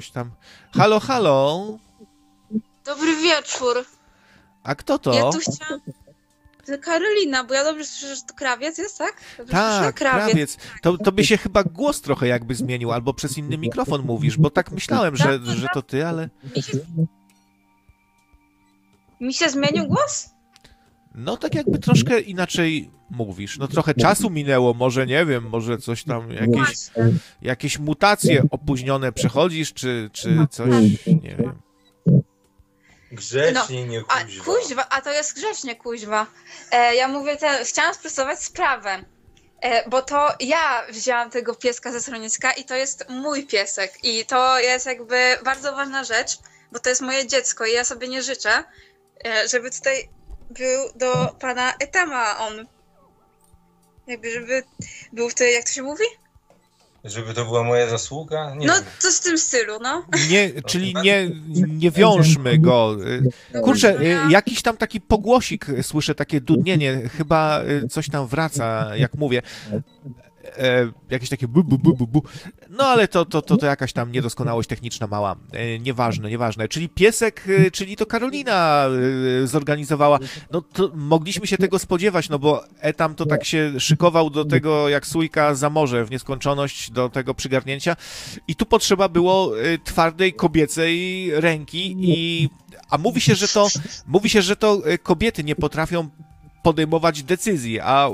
Coś tam. Halo, halo. Dobry wieczór. A kto to? Ja tu chciałam... Karolina, bo ja dobrze słyszę, że to krawiec jest, tak? Dobrze słyszę? Tak, krawiec. To, to by się chyba głos trochę jakby zmienił, albo przez inny mikrofon mówisz, bo tak myślałem, że, że to ty, ale... Mi się... Mi się zmienił głos? No tak jakby troszkę inaczej mówisz. No trochę czasu minęło, może nie wiem, może coś tam, jakieś, Właśnie. jakieś mutacje opóźnione przechodzisz, czy, czy coś, nie wiem. Grzecznie, nie A kuźwa. kuźwa, a to jest grzecznie kuźwa. E, ja mówię, te, chciałam sprostować sprawę. E, bo to ja wzięłam tego pieska ze schroniska i to jest mój piesek. I to jest jakby bardzo ważna rzecz, bo to jest moje dziecko i ja sobie nie życzę, e, żeby tutaj był do pana Etama on. Jakby, żeby był wtedy, jak to się mówi? Żeby to była moja zasługa? Nie No, wiem. to z tym stylu, no. Nie, czyli nie, nie wiążmy go. Kurczę, y, jakiś tam taki pogłosik, słyszę takie dudnienie, chyba y, coś tam wraca, jak mówię. E, jakieś takie bu, bu, bu, bu, bu. No ale to, to, to, to jakaś tam niedoskonałość techniczna mała. E, nieważne, nieważne. Czyli piesek, y, czyli to Karolina y, zorganizowała. No to mogliśmy się tego spodziewać, no bo Etam to tak się szykował do tego jak sójka za morze w nieskończoność do tego przygarnięcia i tu potrzeba było y, twardej kobiecej ręki i a mówi się, że to mówi się, że to y, kobiety nie potrafią podejmować decyzji, a y,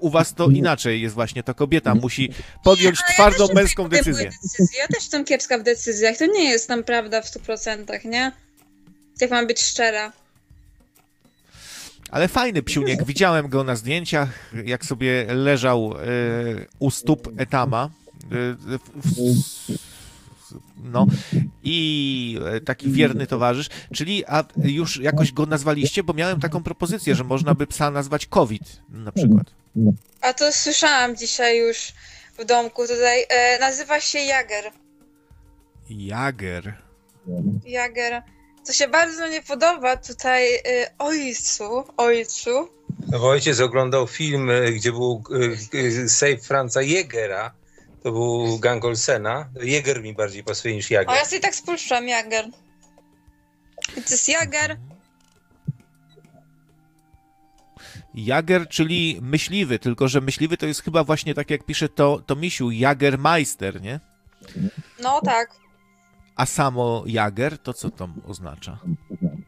u was to inaczej jest właśnie, to kobieta musi podjąć ja twardą też męską decyzję. decyzje. Ja też jestem kiepska w decyzjach. To nie jest tam prawda w 100%, nie? Jak mam być szczera. Ale fajny psiuniek, widziałem go na zdjęciach, jak sobie leżał y, u stóp Etama. Y, w, w, no i e, taki wierny towarzysz, czyli a już jakoś go nazwaliście, bo miałem taką propozycję, że można by psa nazwać COVID na przykład. A to słyszałam dzisiaj już w domku tutaj. E, nazywa się Jager. Jager. Jager. Co się bardzo nie podoba tutaj e, ojcu, ojcu. No bo ojciec oglądał film, y, gdzie był y, y, save Franza Jägera. To był gang Olsena. Jäger mi bardziej pasuje niż O, ja Jager. sobie tak spuszczam, Jager. I to jest Jager. Jager, czyli myśliwy, tylko że myśliwy to jest chyba właśnie tak jak pisze to, to misiu, Jagermeister, nie? No tak. A samo Jager, to co to oznacza?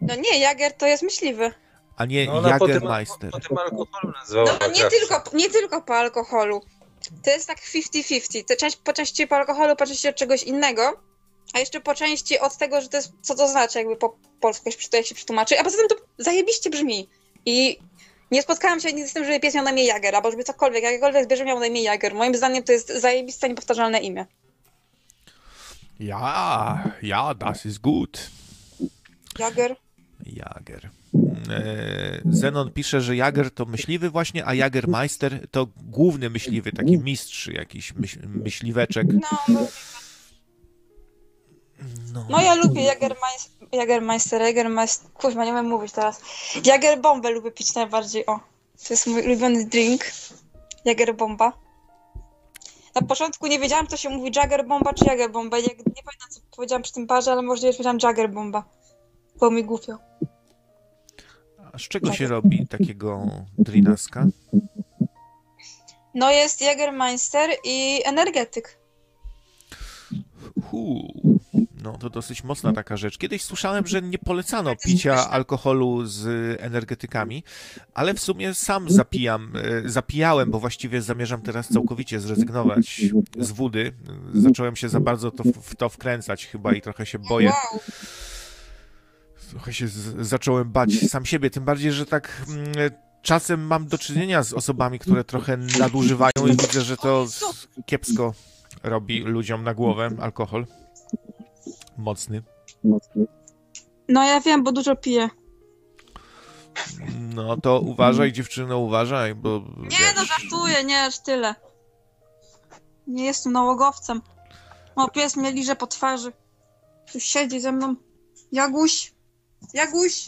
No nie, Jager to jest myśliwy. A nie No ona po Jagermeister. po tym alkoholu nazwała. No nie zawsze. tylko, nie tylko po alkoholu. To jest tak 50-50. To część, po części po alkoholu, po części od czegoś innego, a jeszcze po części od tego, że to jest, co to znaczy, jakby po polsku jak się, przetłumaczy. A poza tym to zajebiście brzmi. I nie spotkałam się nigdy z tym, żeby pies miał na imię Jager, albo żeby cokolwiek, jakiekolwiek zwierzę miał na imię Jager. Moim zdaniem to jest zajebiste, niepowtarzalne imię. Ja, ja, das ist gut. Jager. Jager. E, Zenon pisze, że Jager to myśliwy właśnie, a Jagermeister to główny myśliwy, taki mistrz jakiś, myśl, myśliweczek. No, no, No. no ja lubię Jagermeister, Jagermeister, Jagermeister, kurwa, nie wiem mówić teraz. Jagerbombę lubię pić najbardziej, o. To jest mój ulubiony drink. Jagerbomba. Na początku nie wiedziałam, to się mówi Jaggerbomba czy Jagerbomba. Nie, nie pamiętam, co powiedziałam przy tym parze, ale możliwe, że powiedziałam Jaggerbomba. Było mi głupio. A z czego się robi takiego drinaska? No jest Jagermeister i energetyk. Hu. No to dosyć mocna taka rzecz. Kiedyś słyszałem, że nie polecano picia alkoholu z energetykami, ale w sumie sam zapijam, e, zapijałem, bo właściwie zamierzam teraz całkowicie zrezygnować z wody. Zacząłem się za bardzo to, w to wkręcać chyba i trochę się boję. Trochę się z, zacząłem bać sam siebie, tym bardziej, że tak mm, czasem mam do czynienia z osobami, które trochę nadużywają i widzę, że to kiepsko robi ludziom na głowę alkohol. Mocny. No ja wiem, bo dużo piję. No to uważaj, dziewczyno, uważaj, bo Nie no, żartuję, nie, aż tyle. Nie jestem nałogowcem. O, pies mnie liże po twarzy. Tu siedzi ze mną. Jaguś. Jaguś.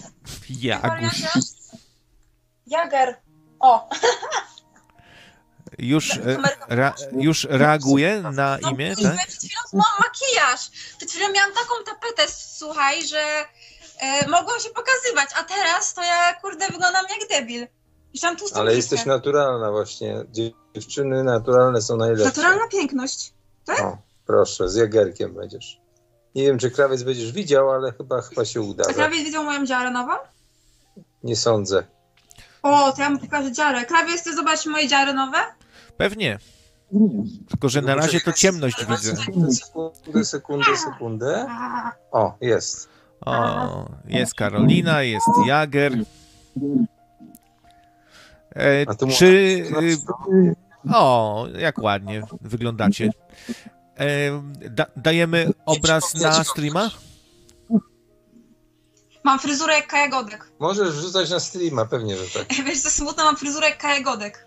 Jaguś. Jager. O, Już, e, ra, już reaguje na No imię, kuźwa, tak? przed chwilą mam makijaż. Przed chwilą miałam taką tapetę, słuchaj, że e, mogłam się pokazywać, a teraz to ja, kurde, wyglądam jak debil. Ale jesteś naturalna właśnie. Dziewczyny naturalne są najlepsze. Naturalna piękność. O, proszę, z jagerkiem będziesz. Nie wiem, czy krawiec będziesz widział, ale chyba, chyba się uda. A krawiec widział moją dziarę nową? Nie sądzę. O, to ja mu pokażę dziarę. Krawiec, chcesz zobaczyć moje dziary nowe? Pewnie. Tylko, że na razie to ciemność widzę. Sekundę, sekundę, sekundę. O, jest. O, jest Karolina, jest Jager. E, A tu czy... O, jak ładnie wyglądacie. E, da, dajemy obraz na streama? Mam fryzurę jak Kaja Godek. Możesz wrzucać na streama, pewnie, że tak. Wiesz, co smutno, mam fryzurę jak Kaja Godek.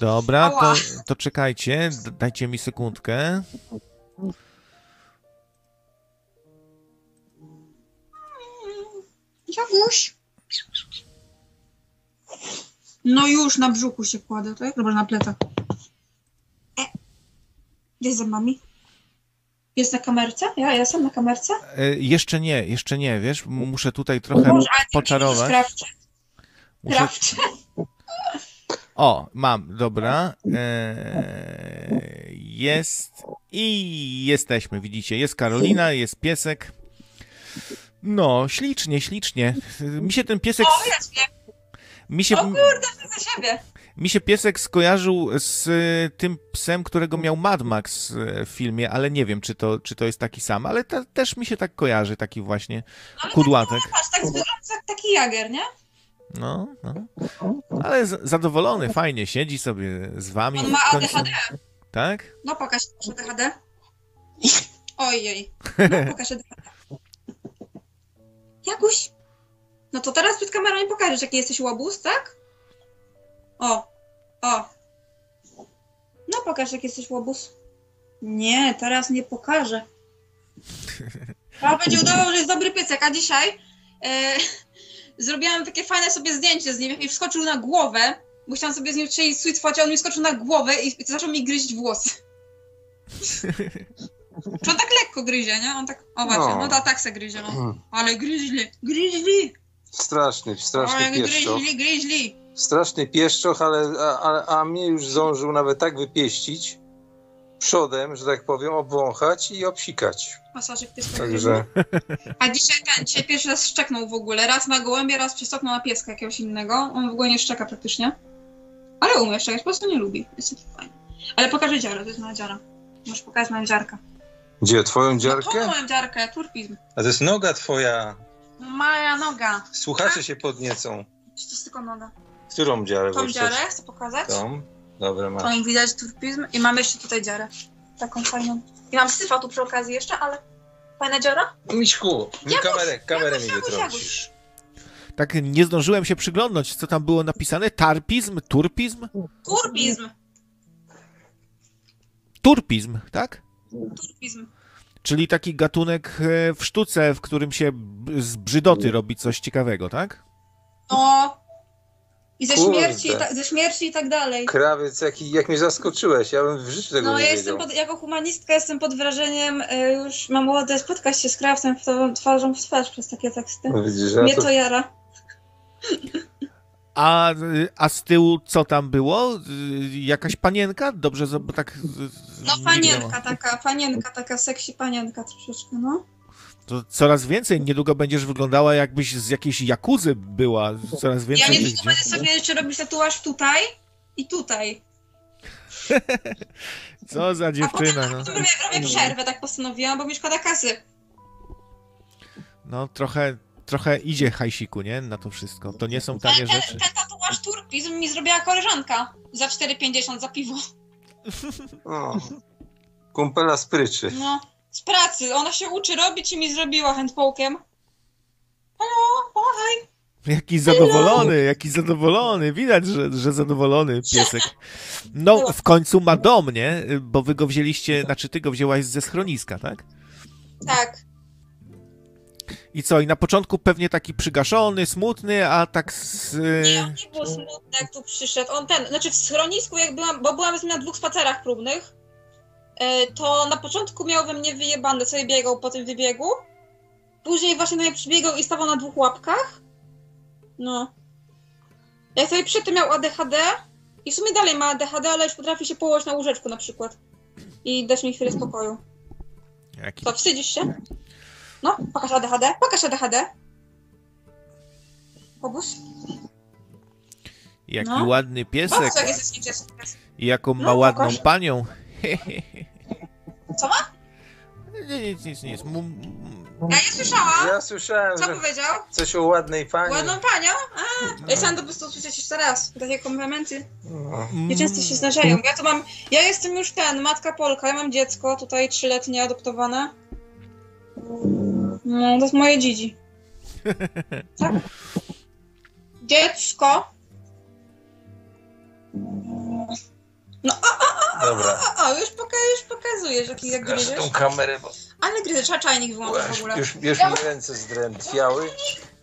Dobra, to, to czekajcie, dajcie mi sekundkę. Jaguś. No już, na brzuchu się kładę, tak? Dobra, na plecach. Jest zębami? Jest na kamerce? Ja jestem na kamerce? E, jeszcze nie, jeszcze nie, wiesz, muszę tutaj trochę poczarować. Sprawdźcie, Muszę... O, mam, dobra. E, jest i jesteśmy, widzicie, jest Karolina, jest piesek. No, ślicznie, ślicznie. Mi się ten piesek... O, mnie. Mi się, O kurde, za siebie. Mi się piesek skojarzył z e, tym psem, którego miał Mad Max e, w filmie, ale nie wiem, czy to, czy to jest taki sam, ale te, też mi się tak kojarzy, taki właśnie Ale kudłatek. tak, patrz, tak wygląda jak taki jager, nie? No, no. Ale zadowolony, fajnie, siedzi sobie z wami. On ma. ADHD. Tak? No pokaż proszę ADHD. Ojej. No pokaż ADHD. Jaguś. No to teraz przed kamerą nie pokażesz, jaki jesteś łobuz, tak? O. O. No pokaż, jaki jesteś łobuz. Nie, teraz nie pokażę. A będzie udawał, że jest dobry piecek, a dzisiaj e, zrobiłam takie fajne sobie zdjęcie z nim, jak mi wskoczył na głowę, bo chciałam sobie z nim strzelić sweet focie, on mi skoczył na głowę i zaczął mi gryźć włosy. Czy on tak lekko gryzie, nie? On tak, o właśnie, No. no, tak se gryzie, no. Hmm. Ale gryźli, gryźli, Straszny, o straszny jak pieszczoch. gryźli, gryźli. Straszny pieszczoch, ale a, a, a mnie już zdążył nawet tak wypieścić przodem, że tak powiem, obwąchać i obsikać. Masażyk pieska. Także A dzisiaj ten, dzisiaj pierwszy raz szczeknął w ogóle. Raz na gołębie, raz przystoknął na pieska jakiegoś innego. On w ogóle nie szczeka praktycznie. Ale umie szczekać, po prostu nie lubi. Jest taki fajny. Ale pokażę dziarę, to jest moja dziara. Możesz pokazać moją dziarkę. gdzie, twoją No to dziarkę? moją dziarkę, turpizm. A to jest noga twoja. No, Moja noga. Słuchacze się podniecą. Czy to jest tylko noga? Którą dziarę? Tą dziarę coś- chcę pokazać. Tą? Dobra, masz. Tą widać turpizm i mamy jeszcze tutaj dziarę. Taką fajną. I mam syfa tu przy okazji jeszcze, ale fajna dziara. Miśku, mi kamerę, kamerę mi wytrącisz. Tak nie zdążyłem się przyglądnąć, co tam było napisane. Tarpizm? Turpizm? Turpizm. Turpizm, tak? Turpizm. Czyli taki gatunek e, w sztuce, w którym się z brzydoty robi coś ciekawego, tak? No. I ze Kurde. śmierci, i ta, ze śmierci i tak dalej. Krawiec, jaki, jak mnie zaskoczyłeś, ja bym w życiu tego No nie ja wiedział. jestem pod, jako humanistka jestem pod wrażeniem, y, już mam ochotę spotkać się z krawcem twarzą w twarz przez takie teksty. No Widzisz, że Mnie to... to jara. A, y, a z tyłu co tam było? Y, Jakaś panienka? Dobrze, tak... No panienka taka, panienka taka, seksy panienka troszeczkę, no. To coraz więcej. Niedługo będziesz wyglądała jakbyś z jakiejś jakuzy była. Coraz Ja więcej nie tych tylko będę sobie jeszcze robić tatuaż tutaj i tutaj. Co za A potem, dziewczyna, a no. potem robię, robię przerwę, tak postanowiłam, bo mi szkoda kasy. No trochę, trochę idzie hajsiku, nie? Na to wszystko. To nie są tanie ten, rzeczy. ten tatuaż turpizm mi zrobiła koleżanka za 4,50 za piwo. O. Kumpela z pryczy. No, z pracy. Ona się uczy robić i mi zrobiła handpokiem. Halo, pomagaj. Jaki zadowolony, jaki zadowolony. Widać, że, że zadowolony piesek. No, w końcu ma dom, nie? Bo wy go wzięliście, znaczy ty go wzięłaś ze schroniska, tak? Tak. I co, i na początku pewnie taki przygaszony, smutny, a tak z... Nie, on nie był smutny, jak tu przyszedł. On ten, znaczy w schronisku, jak byłam, bo byłam z nim na dwóch spacerach próbnych, to na początku miał we mnie wyjebane, sobie biegał po tym wybiegu. Później właśnie do mnie przybiegał i stawał na dwóch łapkach. No. Jak sobie przedtem miał ADHD i w sumie dalej ma ADHD, ale już potrafi się położyć na łóżeczku na przykład. I dać mi chwilę spokoju. Jaki... To wstydzisz się? No, pokaż ADHD, pokaż ADHD. Pobudź. Jaki No. ładny piesek. Jak jesteś. I jaką ma No, ładną pokaż. panią. Co ma? Nie, nic, nic, nic. M- m- Ja nie słyszałam. Ja słyszałem, Co że powiedział? coś o ładnej pani. Ładną panią? A, ja chciałam to po prostu usłyszeć jeszcze raz. Takie komplementy. No. Nieczęsto się zdarzają. Ja to mam. Ja jestem już ten, matka Polka, ja mam dziecko, tutaj trzyletnie adoptowane. No, to jest moje dzidzi. Tak? Dziecko. No, a, Dobra. a, a, już, poka już pokazujesz, jaki jak Zgaszę gryziesz. tą kamerę, bo Ale gryziesz, trzeba czajnik wyłączyć w już, ogóle. już, już mi ręce zdrętwiały.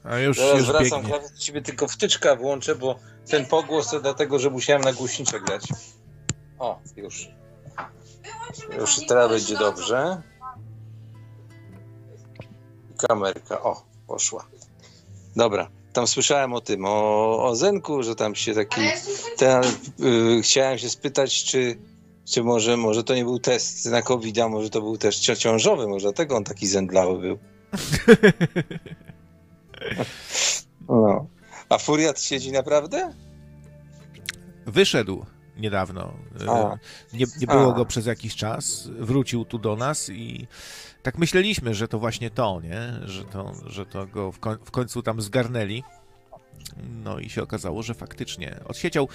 A już, Teraz już wracam, biegnie. do ciebie tylko wtyczka włączę, bo ten pogłos to dlatego, że musiałem na głośniczek dać. O, już. Już teraz będzie dobrze. Kamerka, o, poszła. Dobra, tam słyszałem o tym, o, o Zenku, że tam się taki... Ten, y, chciałem się spytać, czy, czy może, może to nie był test na covid a może to był cio- ciążowy, może dlatego on taki zędlały był. No. A Furiat siedzi naprawdę? Wyszedł niedawno. E, A. Nie, nie było A. go przez jakiś czas. Wrócił tu do nas i tak myśleliśmy, że to właśnie to, nie? Że to, że to go w, koń, w końcu tam zgarnęli. No i się okazało, że faktycznie odsiedział,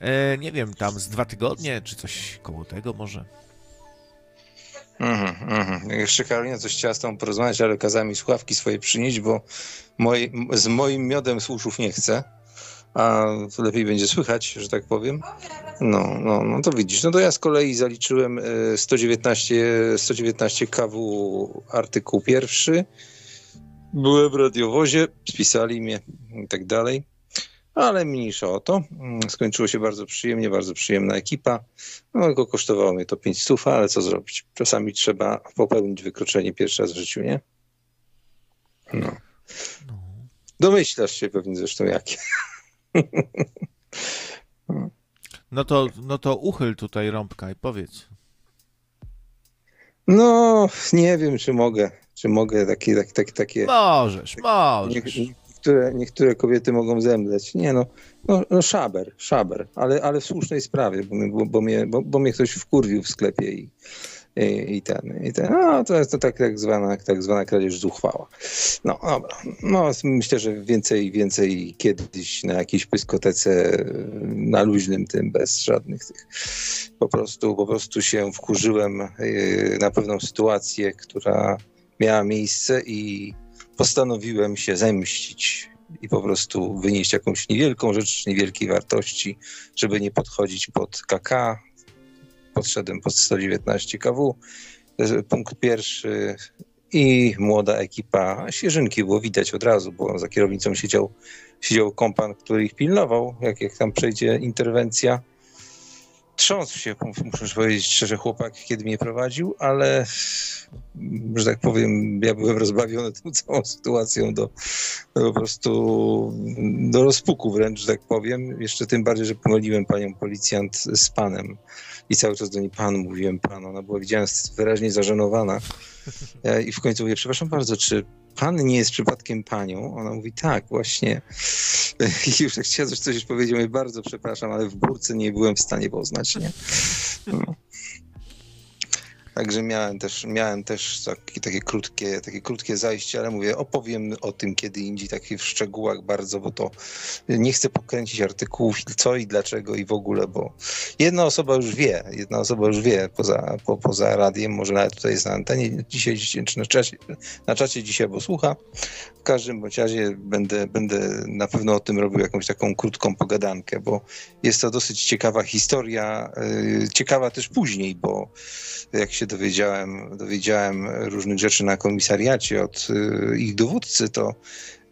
e, nie wiem, tam z dwa tygodnie, czy coś koło tego może. Mhm, mhm. Jeszcze Karolina coś chciała z tą porozmawiać, ale kazała mi swoje przynieść, bo moj, z moim miodem z uszów nie chcę. A lepiej będzie słychać, że tak powiem. No, no, no to widzisz. No to ja z kolei zaliczyłem e, 119, 119 KW artykuł pierwszy. Byłem w radiowozie, spisali mnie i tak dalej. Ale mniejsza o to. Mm, Skończyło się bardzo przyjemnie, bardzo przyjemna ekipa. No, kosztowało mnie to 5 stów, ale co zrobić? Czasami trzeba popełnić wykroczenie pierwszy raz w życiu, nie? No. No. Domyślasz się pewnie zresztą jakie. No to, no to uchyl tutaj rąbka i powiedz. No, nie wiem, czy mogę, czy mogę takie, tak, tak, takie... Możesz, Nie, możesz. Niektóre, niektóre kobiety mogą zemdleć. Nie no, no, no szaber, szaber, ale, ale w słusznej sprawie, bo, bo, bo, mnie, bo, bo mnie ktoś wkurwił w sklepie i, i, i ten, i ten, no to jest to tak, tak, zwana, tak zwana kradzież zuchwała. No dobra, no myślę, że więcej, więcej kiedyś na jakiejś pyskotece na luźnym tym, bez żadnych tych, po prostu, po prostu się wkurzyłem yy, na pewną sytuację, która miała miejsce i postanowiłem się zemścić i po prostu wynieść jakąś niewielką rzecz niewielkiej wartości, żeby nie podchodzić pod KK. Podszedłem pod 119 kW. Punkt pierwszy i młoda ekipa. Świeżynki było widać od razu, bo za kierownicą siedział, siedział kompan, który ich pilnował, jak, jak tam przejdzie interwencja. Trząsł się, muszę powiedzieć szczerze, chłopak, kiedy mnie prowadził, ale że tak powiem, ja byłem rozbawiony tą całą sytuacją do, do po prostu do rozpuku wręcz, że tak powiem. Jeszcze tym bardziej, że pomyliłem panią policjant z panem i cały czas do niej pan mówiłem pan. Ona była, widziałem, wyraźnie zażenowana. Ja- I w końcu mówię, przepraszam bardzo, czy pan nie jest przypadkiem panią? Ona mówi, tak, właśnie. Już jak chciała coś, powiedział, mówię, bardzo przepraszam, ale w burce nie byłem w stanie poznać, nie? No. Także miałem też, miałem też takie, takie, krótkie, takie krótkie zajście, ale mówię, opowiem o tym kiedy indziej, takich w szczegółach bardzo, bo to nie chcę pokręcić artykułów, co i dlaczego i w ogóle, bo jedna osoba już wie, jedna osoba już wie poza, po, poza radiem, może nawet tutaj jest na antenie dzisiaj, czy na czacie, na czacie dzisiaj, bo słucha. W każdym bądź razie będę, będę na pewno o tym robił jakąś taką krótką pogadankę, bo jest to dosyć ciekawa historia, yy, ciekawa też później, bo jak się się dowiedziałem, dowiedziałem różnych rzeczy na komisariacie od y, ich dowódcy, to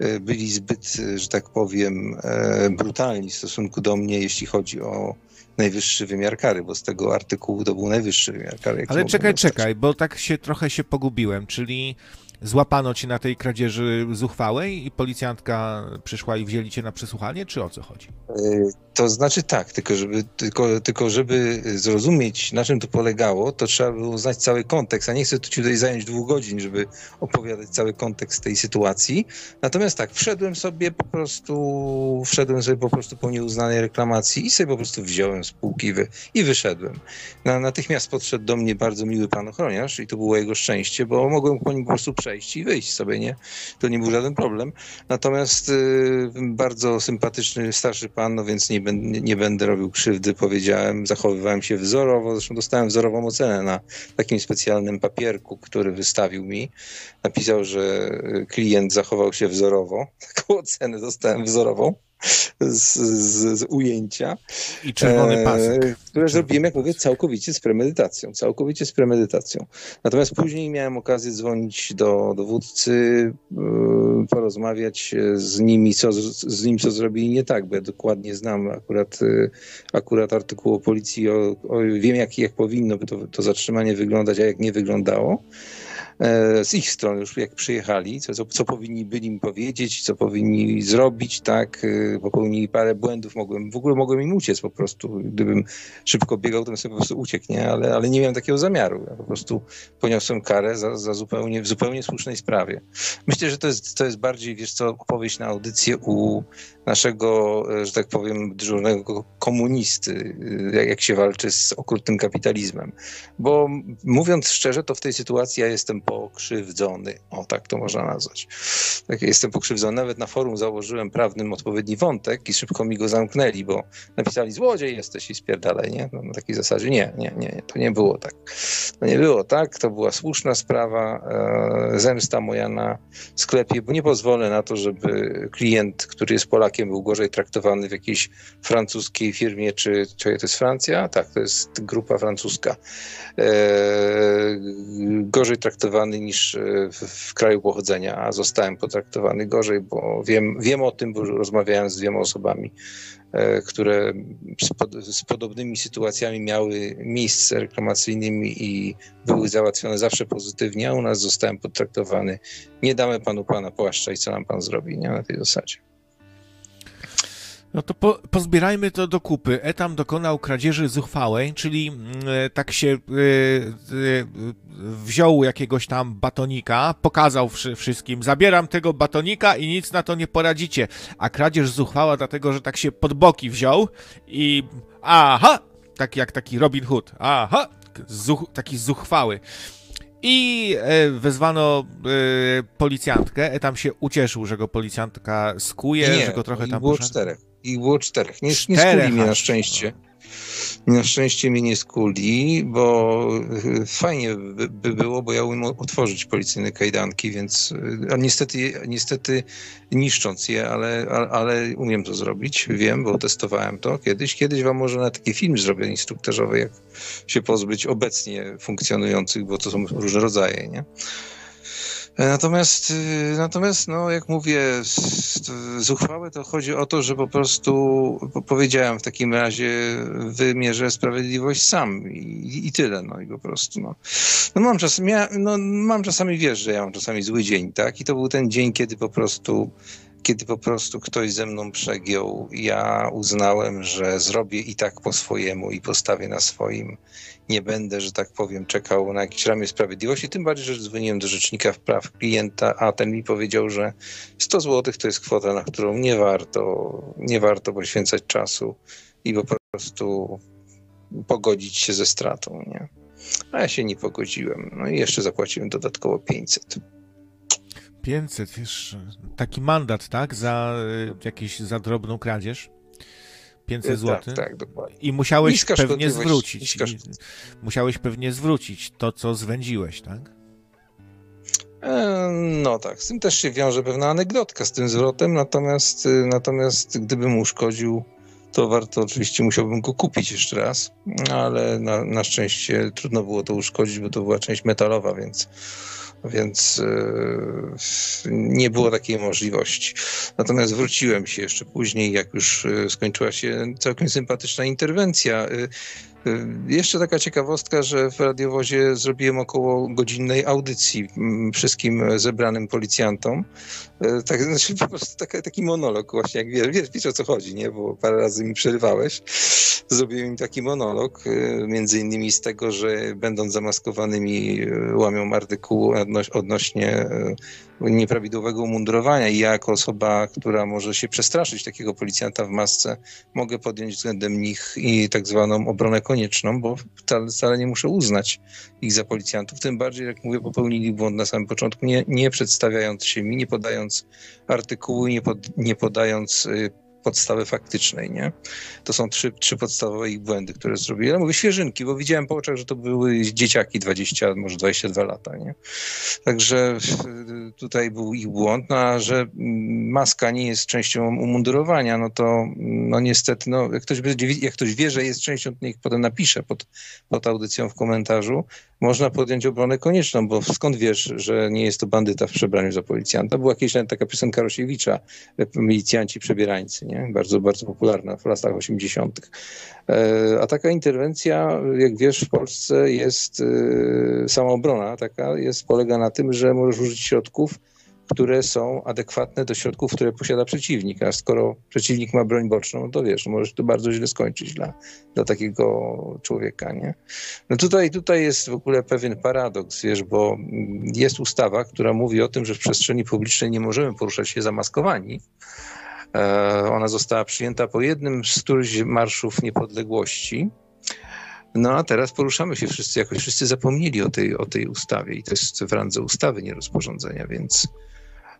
y, byli zbyt, y, że tak powiem, e, brutalni w stosunku do mnie, jeśli chodzi o najwyższy wymiar kary, bo z tego artykułu to był najwyższy wymiar kary. Ale czekaj, dostać. czekaj, bo tak się trochę się pogubiłem, czyli złapano cię na tej kradzieży zuchwałej i policjantka przyszła i wzięli cię na przesłuchanie, czy o co chodzi? Y, To znaczy tak, tylko żeby, tylko, tylko żeby zrozumieć, na czym to polegało, to trzeba było znać cały kontekst. A nie chcę tu ci tutaj zająć dwóch godzin, żeby opowiadać cały kontekst tej sytuacji. Natomiast tak, wszedłem sobie po prostu, wszedłem sobie po prostu po nieuznanej reklamacji i sobie po prostu wziąłem z półki wy, i wyszedłem. Na, natychmiast podszedł do mnie bardzo miły pan ochroniarz i to było jego szczęście, bo mogłem po nim po prostu przejść i wyjść sobie, nie? To nie był żaden problem. Natomiast y, bardzo sympatyczny starszy pan, no więc nie, nie będę robił krzywdy, powiedziałem, zachowywałem się wzorowo, zresztą dostałem wzorową ocenę na takim specjalnym papierku, który wystawił mi. Napisał, że y, klient zachował się wzorowo. Taką ocenę dostałem wzorową z, z, z ujęcia. I czerwony E, pasek. Które zrobiłem, jak mówię, całkowicie z premedytacją. Całkowicie z premedytacją. Natomiast później miałem okazję dzwonić do dowódcy, yy, porozmawiać z nimi, co, z nim, co zrobili nie tak, bo ja dokładnie znam akurat, yy, akurat artykuł o policji, o, o, wiem, jak, jak powinno by to, to zatrzymanie wyglądać, a jak nie wyglądało e, z ich strony już jak przyjechali, co, co, co powinni byli mi powiedzieć, co powinni zrobić, tak, e, popełnili parę błędów, mogłem, w ogóle mogłem im uciec po prostu, gdybym szybko biegał, to bym sobie po prostu uciekł, nie, ale, ale nie miałem takiego zamiaru, ja po prostu poniosłem karę za, za zupełnie, w zupełnie słusznej sprawie. Myślę, że to jest, to jest bardziej, wiesz co, opowieść na audycję u naszego, e, że tak powiem, dyżurnego komunisty, e, jak, się walczy z okrutnym kapitalizmem. Bo mówiąc szczerze, to w tej sytuacji ja jestem pokrzywdzony. O, tak to można nazwać. Tak, jestem pokrzywdzony. Nawet na forum założyłem prawnym odpowiedni wątek i szybko mi go zamknęli, bo napisali złodziej jesteś i spierdalaj, nie? No, na takiej zasadzie nie, nie, nie, nie, to nie było tak. To nie było tak, to była słuszna sprawa, e, zemsta moja na sklepie, bo nie pozwolę na to, żeby klient, który jest Polakiem, był gorzej traktowany w jakiejś francuskiej firmie, czy, czy to jest Francja? Tak, to jest grupa francuska. E, gorzej traktowany niż e, w, w kraju pochodzenia, a zostałem potraktowany gorzej, bo wiem, wiem o tym, bo rozmawiałem z dwiema osobami, e, które z, pod, z podobnymi sytuacjami miały miejsce reklamacyjnymi i były załatwione zawsze pozytywnie, a u nas zostałem potraktowany. Nie damy panu pana płaszcza i co nam pan zrobi, nie? Na tej zasadzie. No to po, pozbierajmy to do kupy. Etam dokonał kradzieży zuchwałej, czyli mm, e, tak się e, e, wziął jakiegoś tam batonika, pokazał wszy, wszystkim, zabieram tego batonika i nic na to nie poradzicie. A kradzież zuchwała dlatego, że tak się pod boki wziął i aha, tak jak taki Robin Hood, aha, zuch, taki zuchwały. I e, wezwano e, policjantkę. Etam się ucieszył, że go policjantka skuje, że go trochę tam było poszedł. czterech. Ich było czterech. Nie, nie skuli mnie na szczęście. Na szczęście mnie nie skuli, bo y, fajnie by, by było, bo ja umiem otworzyć policyjne kajdanki, więc y, a niestety, niestety niszcząc je, ale, a- ale umiem to zrobić, wiem, bo testowałem to kiedyś. Kiedyś wam może na taki film zrobię instruktażowy, jak się pozbyć obecnie funkcjonujących, bo to są różne rodzaje, nie? E, Natomiast, y, natomiast, no, jak mówię, z- uchwały to chodzi o to, że po prostu po- powiedziałem w takim razie wymierzę sprawiedliwość sam i, i tyle, no i po prostu, no. No mam, czas, mia, no mam czasami, wiesz, że ja mam czasami zły dzień, tak? I to był ten dzień, kiedy po prostu kiedy po prostu ktoś ze mną przegiął, ja uznałem, że zrobię i tak po swojemu i postawię na swoim. Nie będę, że tak powiem, czekał na jakieś ramię sprawiedliwości, tym bardziej, że dzwoniłem do rzecznika praw klienta, a ten mi powiedział, że 100 zł to jest kwota, na którą nie warto, nie warto poświęcać czasu i po prostu pogodzić się ze stratą, nie? A ja się nie pogodziłem. No i jeszcze zapłaciłem dodatkowo 500. 500, wiesz, taki mandat, tak? Za y, jakieś, za drobną kradzież. 500 zł. Tak, tak, dokładnie. I musiałeś Niska pewnie zwrócić. musiałeś pewnie zwrócić to, co zwędziłeś, tak? E, No tak, z tym też się wiąże pewna anegdotka z tym zwrotem, natomiast, y, natomiast gdybym uszkodził to warto oczywiście, musiałbym go kupić jeszcze raz, ale na, na szczęście trudno było to uszkodzić, bo to była część metalowa, więc więc e, nie było takiej możliwości. Natomiast wróciłem się jeszcze później, jak już e, skończyła się całkiem sympatyczna interwencja. E, jeszcze taka ciekawostka, że w radiowozie zrobiłem około godzinnej audycji wszystkim zebranym policjantom. Tak, znaczy po prostu taki, taki monolog właśnie, jak wiesz, wiesz, wiesz o co chodzi, nie? Bo parę razy mi przerywałeś. Zrobiłem im taki monolog, między innymi z tego, że będąc zamaskowanymi łamią artykuł odnośnie nieprawidłowego umundurowania i ja jako osoba, która może się przestraszyć takiego policjanta w masce, mogę podjąć względem nich i tak zwaną obronę konieczną, bo wcale, wcale nie muszę uznać ich za policjantów, tym bardziej, jak mówię, popełnili błąd na samym początku, nie, nie przedstawiając się mi, nie podając artykułu, nie, pod, nie podając y, podstawy faktycznej, nie? To są trzy, trzy podstawowe ich błędy, które zrobili. Ale mówię świeżynki, bo widziałem po oczach, że to były dzieciaki 20, może 22 lata, nie? Także tutaj był ich błąd, no a że maska nie jest częścią umundurowania, no to no niestety, no jak ktoś, jak ktoś wie, że jest częścią, to niech potem napisze pod, pod audycją w komentarzu, można podjąć obronę konieczną, bo skąd wiesz, że nie jest to bandyta w przebraniu za policjanta? Była kiedyś taka piosenka Rosiewicza, milicjanci przebierańcy? Bardzo, bardzo popularna w latach 80. E, a taka interwencja, jak wiesz, w Polsce jest e, samoobrona, taka jest, polega na tym, że możesz użyć środków, które są adekwatne do środków, które posiada przeciwnik. A skoro przeciwnik ma broń boczną, to wiesz, może to bardzo źle skończyć dla, dla takiego człowieka, nie? No tutaj, tutaj jest w ogóle pewien paradoks, wiesz, bo jest ustawa, która mówi o tym, że w przestrzeni publicznej nie możemy poruszać się zamaskowani. E, ona została przyjęta po jednym z którychś marszów niepodległości. No a teraz poruszamy się wszyscy, jakoś wszyscy zapomnieli o tej, o tej ustawie i to jest w randze ustawy, nie rozporządzenia, więc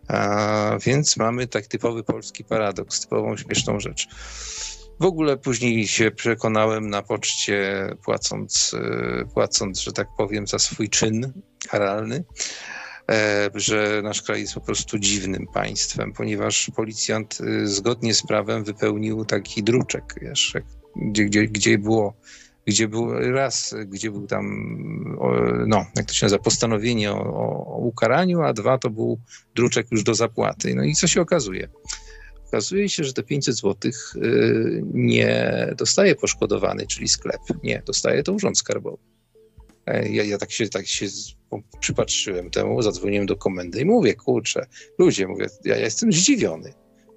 a, więc mamy tak typowy polski paradoks, typową śmieszną rzecz. W ogóle później się przekonałem na poczcie, płacąc, e, płacąc, że tak powiem, za swój czyn karalny, że nasz kraj jest po prostu dziwnym państwem, ponieważ policjant e, zgodnie z prawem wypełnił taki druczek, wiesz, gdzie, gdzie, gdzie było gdzie był raz, gdzie był tam, no, jak to się nazywa, postanowienie o, o, ukaraniu, a dwa to był druczek już do zapłaty. No i co się okazuje? Okazuje się, że te 500 zł y, nie dostaje poszkodowany, czyli sklep. Nie, dostaje to urząd skarbowy. Ja, ja tak, się, tak się przypatrzyłem temu, zadzwoniłem do komendy i mówię, kurczę, ludzie, mówię, ja, ja jestem zdziwiony,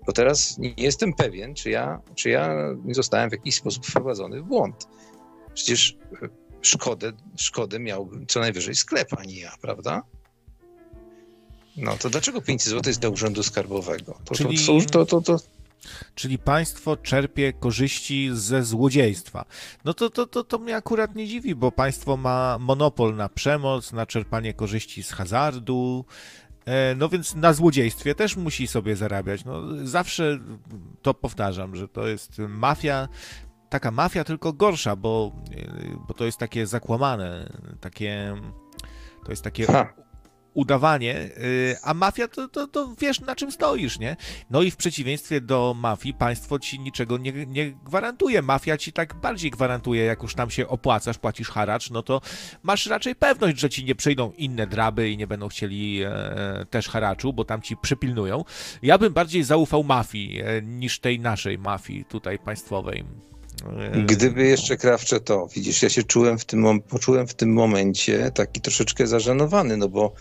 bo teraz nie jestem pewien, czy ja, czy ja nie zostałem w jakiś sposób wprowadzony w błąd. Przecież e, szkodę, szkodę miałbym co najwyżej sklep, a nie ja, prawda? No to dlaczego 500 zł jest dla Urzędu Skarbowego? To, Czyli... to, to, to, Czyli państwo czerpie korzyści ze złodziejstwa. No to, to, to, to mnie akurat nie dziwi, bo państwo ma monopol na przemoc, na czerpanie korzyści z hazardu, e, no więc na złodziejstwie też musi sobie zarabiać. No, zawsze to powtarzam, że to jest mafia taka mafia, tylko gorsza, bo, bo to jest takie zakłamane, takie. To jest takie. Udawanie, y, a mafia to, to, to wiesz na czym stoisz, nie? No i w przeciwieństwie do mafii państwo ci niczego nie, nie gwarantuje. Mafia ci tak bardziej gwarantuje, jak już tam się opłacasz, płacisz haracz, no to masz raczej pewność, że ci nie przyjdą inne draby i nie będą chcieli e, też haraczu, bo tam ci przypilnują. Ja bym bardziej zaufał mafii e, niż tej naszej mafii tutaj państwowej. Gdyby jeszcze krawcze to, widzisz, ja się czułem w tym, poczułem w tym momencie taki troszeczkę zażenowany, no bo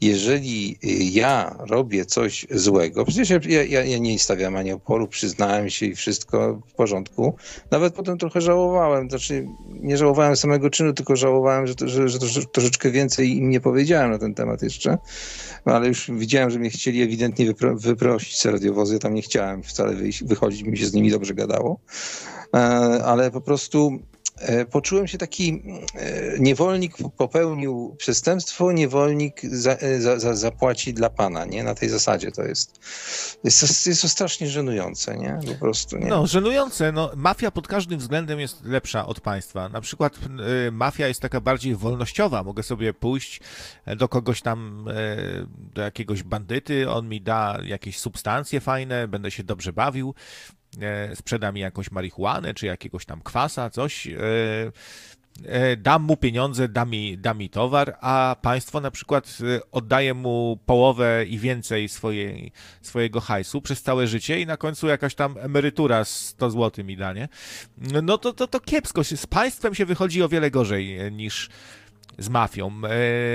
jeżeli ja robię coś złego, przecież ja, ja, ja, nie stawiam ani oporu, przyznałem się i wszystko w porządku. Nawet potem trochę żałowałem, znaczy nie żałowałem samego czynu, tylko żałowałem, że, że, że troszeczkę więcej im nie powiedziałem na ten temat jeszcze. No, ale już widziałem, że mnie chcieli ewidentnie wypro, wyprosić z radiowozy, ja tam nie chciałem wcale wyjść, wychodzić, mi się z nimi dobrze gadało. E, ale po prostu poczułem się taki e, niewolnik popełnił przestępstwo, niewolnik za, za, za, zapłaci dla pana, nie? Na tej zasadzie to jest. Jest jest to strasznie żenujące, nie? Po prostu, nie? No, żenujące. No, mafia pod każdym względem jest lepsza od państwa. Na przykład y, mafia jest taka bardziej wolnościowa. Mogę sobie pójść do kogoś tam, y, do jakiegoś bandyty, on mi da jakieś substancje fajne, będę się dobrze bawił e, sprzeda mi jakąś marihuanę, czy jakiegoś tam kwasa, coś, e, e, dam mu pieniądze, da mi, da mi towar, a państwo na przykład e, oddaje mu połowę i więcej swojej, swojego hajsu przez całe życie i na końcu jakaś tam emerytura 100 zł mi da, nie? No to, to, to kiepsko. Z państwem się wychodzi o wiele gorzej e, niż, z mafią.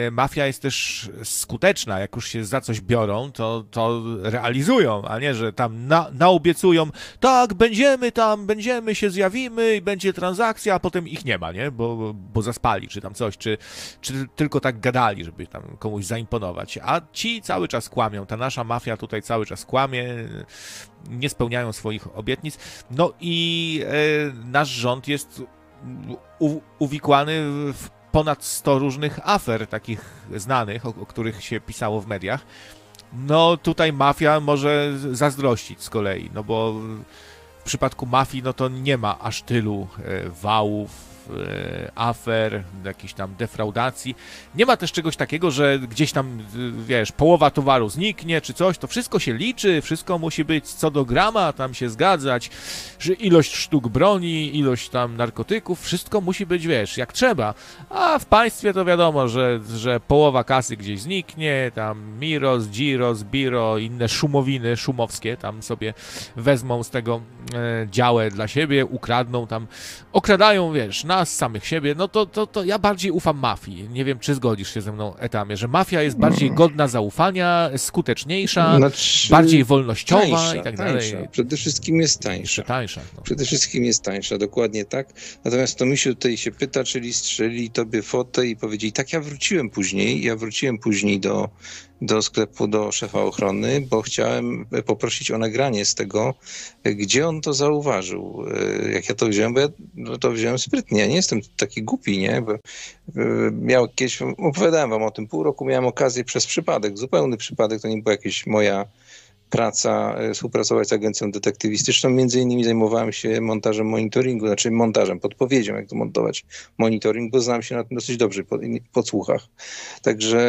E, mafia jest też skuteczna, jak już się za coś biorą, to, to realizują, a nie, że tam na, naobiecują, tak, będziemy tam, będziemy się zjawimy i będzie transakcja, a potem ich nie ma, nie? Bo, bo zaspali, czy tam coś, czy, czy tylko tak gadali, żeby tam komuś zaimponować. A ci cały czas kłamią, ta nasza mafia tutaj cały czas kłamie, nie spełniają swoich obietnic. No i e, nasz rząd jest uwikłany w ponad 100 różnych afer takich znanych, o, o, których się pisało w mediach. No tutaj mafia może zazdrościć z kolei, no bo w przypadku mafii no to nie ma aż tylu e, wałów, afer, jakiejś tam defraudacji. Nie ma też czegoś takiego, że gdzieś tam, wiesz, połowa towaru zniknie, czy coś, to wszystko się liczy, wszystko musi być co do grama, tam się zgadzać, że ilość sztuk broni, ilość tam narkotyków, wszystko musi być, wiesz, jak trzeba. A w państwie to wiadomo, że, że połowa kasy gdzieś zniknie, tam Miros, Giros, Biro, inne szumowiny szumowskie tam sobie wezmą z tego e, działę dla siebie, ukradną tam, okradają, wiesz, na nas, samych siebie, no to, to, to ja bardziej ufam mafii. Nie wiem, czy zgodzisz się ze mną, Etamie, że mafia jest bardziej mm. godna zaufania, skuteczniejsza, znaczy, bardziej wolnościowa tańsza, i tak dalej. Tańsza. Przede wszystkim jest tańsza. tańsza no. Przede wszystkim jest tańsza, dokładnie tak. Natomiast to Misiu tutaj się pyta, czyli strzeli tobie fotę i powiedzieli, tak ja wróciłem później, ja wróciłem później do do sklepu do szefa ochrony, bo chciałem poprosić o nagranie z tego, gdzie on to zauważył. E, jak ja to wziąłem, bo ja to wziąłem sprytnie. Ja nie jestem taki głupi, nie? Bo e, miał kiedyś, opowiadałem wam o tym, pół roku miałem okazję przez przypadek, zupełny przypadek, to nie była jakaś moja praca, e, współpracować z agencją detektywistyczną. Między innymi zajmowałem się montażem monitoringu, znaczy montażem, podpowiedzią, jak to montować monitoring, bo znam się na tym dosyć dobrze po podsłuchach. Także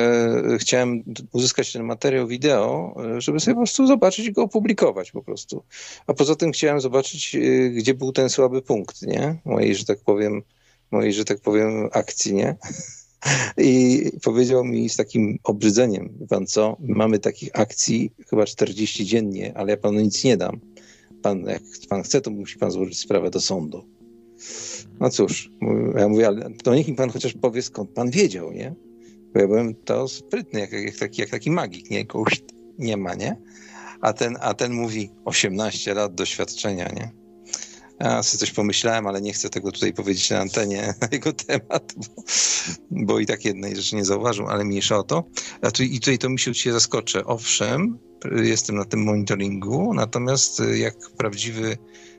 e, chciałem uzyskać ten materiał wideo, e, żeby sobie po prostu zobaczyć i go opublikować po prostu. A poza tym chciałem zobaczyć, gdzie był ten słaby punkt, nie? Mojej, że tak powiem, mojej, że tak powiem, akcji, nie? I powiedział mi z takim obrzydzeniem, pan co, mamy takich akcji chyba 40 dziennie, ale ja panu nic nie dam. Pan, jak pan chce, to musi pan złożyć sprawę do sądu. No cóż, ja mówię, ale to niech mi pan chociaż powie, skąd pan wiedział, nie? Bo ja byłem to sprytny, jak, jak, taki, jak taki magik, nie? Kogoś nie ma, nie? A ten, a ten mówi 18 lat doświadczenia, nie? Ja sobie coś pomyślałem, ale nie chcę tego tutaj powiedzieć na antenie na jego temat, bo, bo i tak jednej rzeczy nie zauważył, ale mniejsza o to. A tu, I tutaj to mi się cię zaskoczę. Owszem, jestem na tym monitoringu, natomiast jak prawdziwy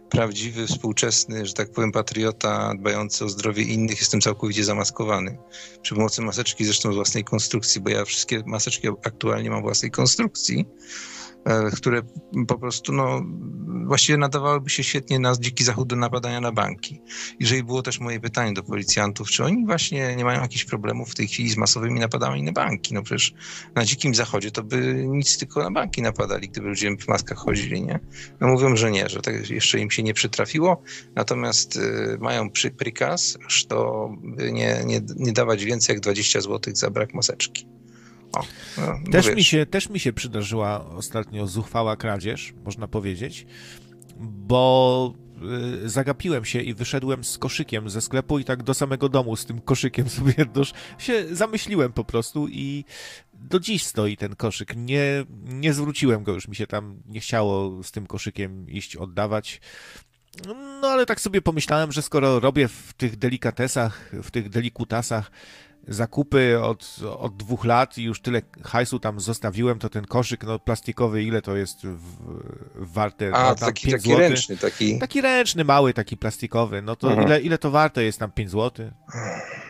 prawdziwy, współczesny, że tak powiem, patriota dbający o zdrowie innych, jestem całkowicie zamaskowany. Przy pomocy maseczki, zresztą z własnej konstrukcji, bo ja wszystkie maseczki aktualnie mam własnej konstrukcji, które po prostu no, właściwie nadawałyby się świetnie na dziki zachód do napadania na banki. Jeżeli było też moje pytanie do policjantów, czy oni właśnie nie mają jakichś problemów w tej chwili z masowymi napadami na banki? No przecież na dzikim zachodzie to by nic tylko na banki napadali, gdyby ludzie w maskach chodzili, nie? No mówią, że nie, że tak jeszcze im się nie przytrafiło, natomiast y, mają przy, prikaz, że to nie, nie, nie dawać więcej jak 20 zł za brak maseczki. O, no, też, mi się, też mi się przydarzyła ostatnio zuchwała kradzież, można powiedzieć, bo y, zagapiłem się i wyszedłem z koszykiem ze sklepu i tak do samego domu z tym koszykiem sobie dosz... się zamyśliłem po prostu i do dziś stoi ten koszyk. Nie, nie zwróciłem go, już mi się tam nie chciało z tym koszykiem iść oddawać. No ale tak sobie pomyślałem, że skoro robię w tych delikatesach, w tych delikutasach zakupy od, od dwóch lat i już tyle hajsu tam zostawiłem, to ten koszyk no, plastikowy, ile to jest w, warte? A, no, taki, taki ręczny, taki... Taki ręczny, mały, taki plastikowy, no to ile, ile to warte jest tam 5 zł?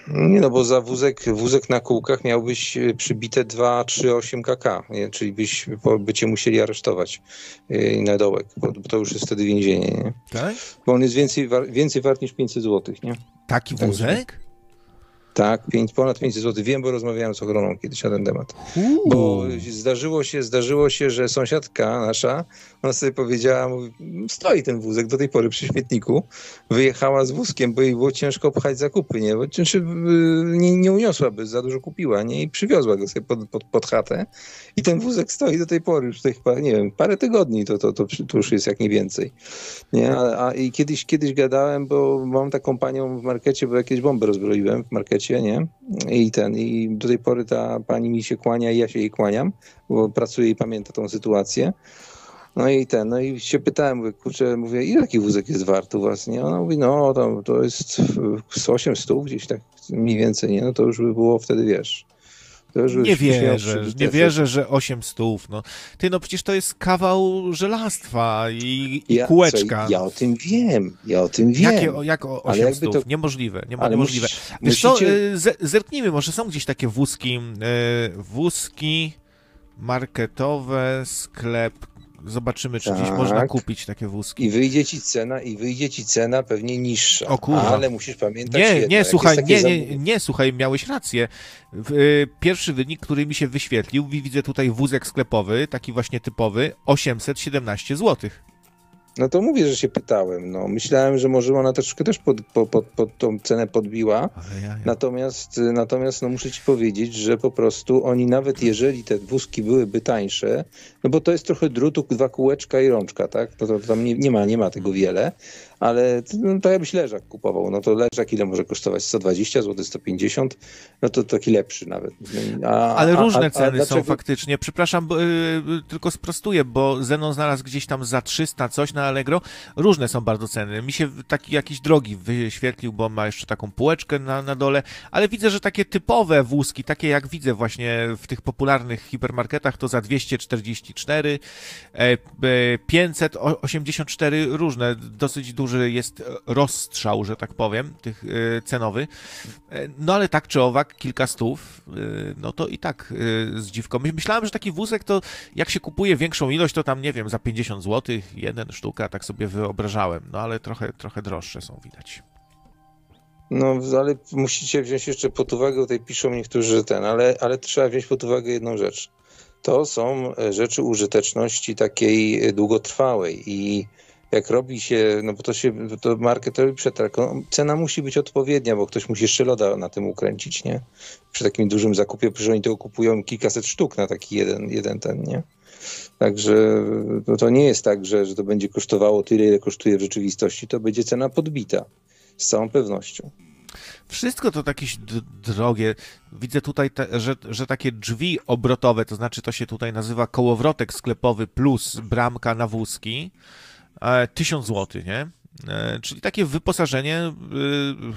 Nie no, bo za wózek, wózek na kółkach miałbyś e, przybite 2,38 kk, nie? czyli byś, by cię musieli aresztować yy, na dołek, bo, bo, to już jest wtedy więzienie, nie? Tak? Bo on jest więcej, więcej wart niż 500 zł, nie? Taki wózek? Tak, pięć, ponad 500 zł. Wiem, bo rozmawiałem z ochroną kiedyś na ten temat. Bo zdarzyło się, zdarzyło się, że sąsiadka nasza, ona sobie powiedziała, mówi, stoi ten wózek do tej pory przy śmietniku, wyjechała z wózkiem, bo jej było ciężko pchać zakupy, nie? Bo, czy, nie, nie uniosłaby, za dużo kupiła, nie? I przywiozła go sobie pod, pod, pod chatę i ten wózek stoi do tej pory, już chyba, nie wiem, parę tygodni to, to, to, to już jest jak nie więcej. Nie? A, a i kiedyś, kiedyś gadałem, bo mam taką panią w markecie, bo jakieś bomby rozbroiłem w markecie, nie? I ten, i do tej pory ta pani mi się kłania i ja się jej kłaniam, bo pracuje i pamięta tą sytuację. No i ten, no i się pytałem, mówię, kurczę, mówię, ile taki wózek jest wart u was, nie? Ona mówi, no to, to jest z 8 stóp gdzieś tak mniej więcej, nie? No to już by było wtedy, wiesz, nie wierzę, nie wierzę, że 8 stów. No. Ty, no przecież to jest kawał żelastwa i, i ja, kółeczka. Co, ja o tym wiem, ja o tym wiem. Jakie, jak 8 stów? To... Niemożliwe, nie, niemożliwe. Musisz, Wiesz musicie... co, zerknijmy, może są gdzieś takie wózki, yy, wózki marketowe, sklep Zobaczymy, czy tak. gdzieś można tak. kupić takie wózki. I wyjdzie ci cena, i wyjdzie ci cena pewnie niższa. O kurwa. Ale musisz pamiętać Nie, jedno, nie, słuchaj, nie, nie, nie, słuchaj, miałeś rację. Y, pierwszy wynik, który mi się wyświetlił, widzę tutaj wózek sklepowy, taki właśnie typowy, 817 złotych. No to mówię, że się pytałem. No, myślałem, że może ona troszkę też pod, pod, pod, pod tą cenę podbiła. Ja, ja. Natomiast, natomiast no, muszę ci powiedzieć, że po prostu oni nawet jeżeli te wózki byłyby tańsze, no bo to jest trochę drutu, dwa kółeczka i rączka, tak? To, to tam nie, nie, ma, nie ma tego wiele, ale no, to jakbyś leżak kupował, no to leżak ile może kosztować? 120 zł, 150? No to taki lepszy nawet. A, ale różne a, a, ceny dlaczego... są faktycznie. Przepraszam, bo, yy, tylko sprostuję, bo Zenon znalazł gdzieś tam za 300 coś na Allegro. Różne są bardzo ceny. Mi się taki jakiś drogi wyświetlił, bo ma jeszcze taką półeczkę na, na dole, ale widzę, że takie typowe wózki, takie jak widzę właśnie w tych popularnych hipermarketach, to za 244, 584 e, różne, dosyć duże duży jest rozstrzał, że tak powiem, tych e, cenowy. E, no ale tak czy owak, kilka stów, e, no to i tak z dziwką. Myślałem, że taki wózek to jak się kupuje większą ilość, to tam nie wiem, za 50 zł, jeden sztuka, tak sobie wyobrażałem. No ale trochę, trochę droższe są widać. No, ale musicie wziąć jeszcze pod uwagę, tutaj piszą niektórzy ten, ale, ale trzeba wziąć pod uwagę jedną rzecz. To są rzeczy użyteczności takiej długotrwałej i jak robi się, no bo to się, to market przetarg, no, cena musi być odpowiednia, bo ktoś musi jeszcze loda na tym ukręcić, nie? Przy takim dużym zakupie, przecież oni to kupują kilkaset sztuk na taki jeden, jeden ten, nie? Także no to nie jest tak, że, że to będzie kosztowało tyle, ile kosztuje w rzeczywistości, to będzie cena podbita, z całą pewnością. Wszystko to jakieś drogie. Widzę tutaj, te, że, że takie drzwi obrotowe, to znaczy to się tutaj nazywa kołowrotek sklepowy plus bramka na wózki. 1000 zł, nie? E, czyli takie wyposażenie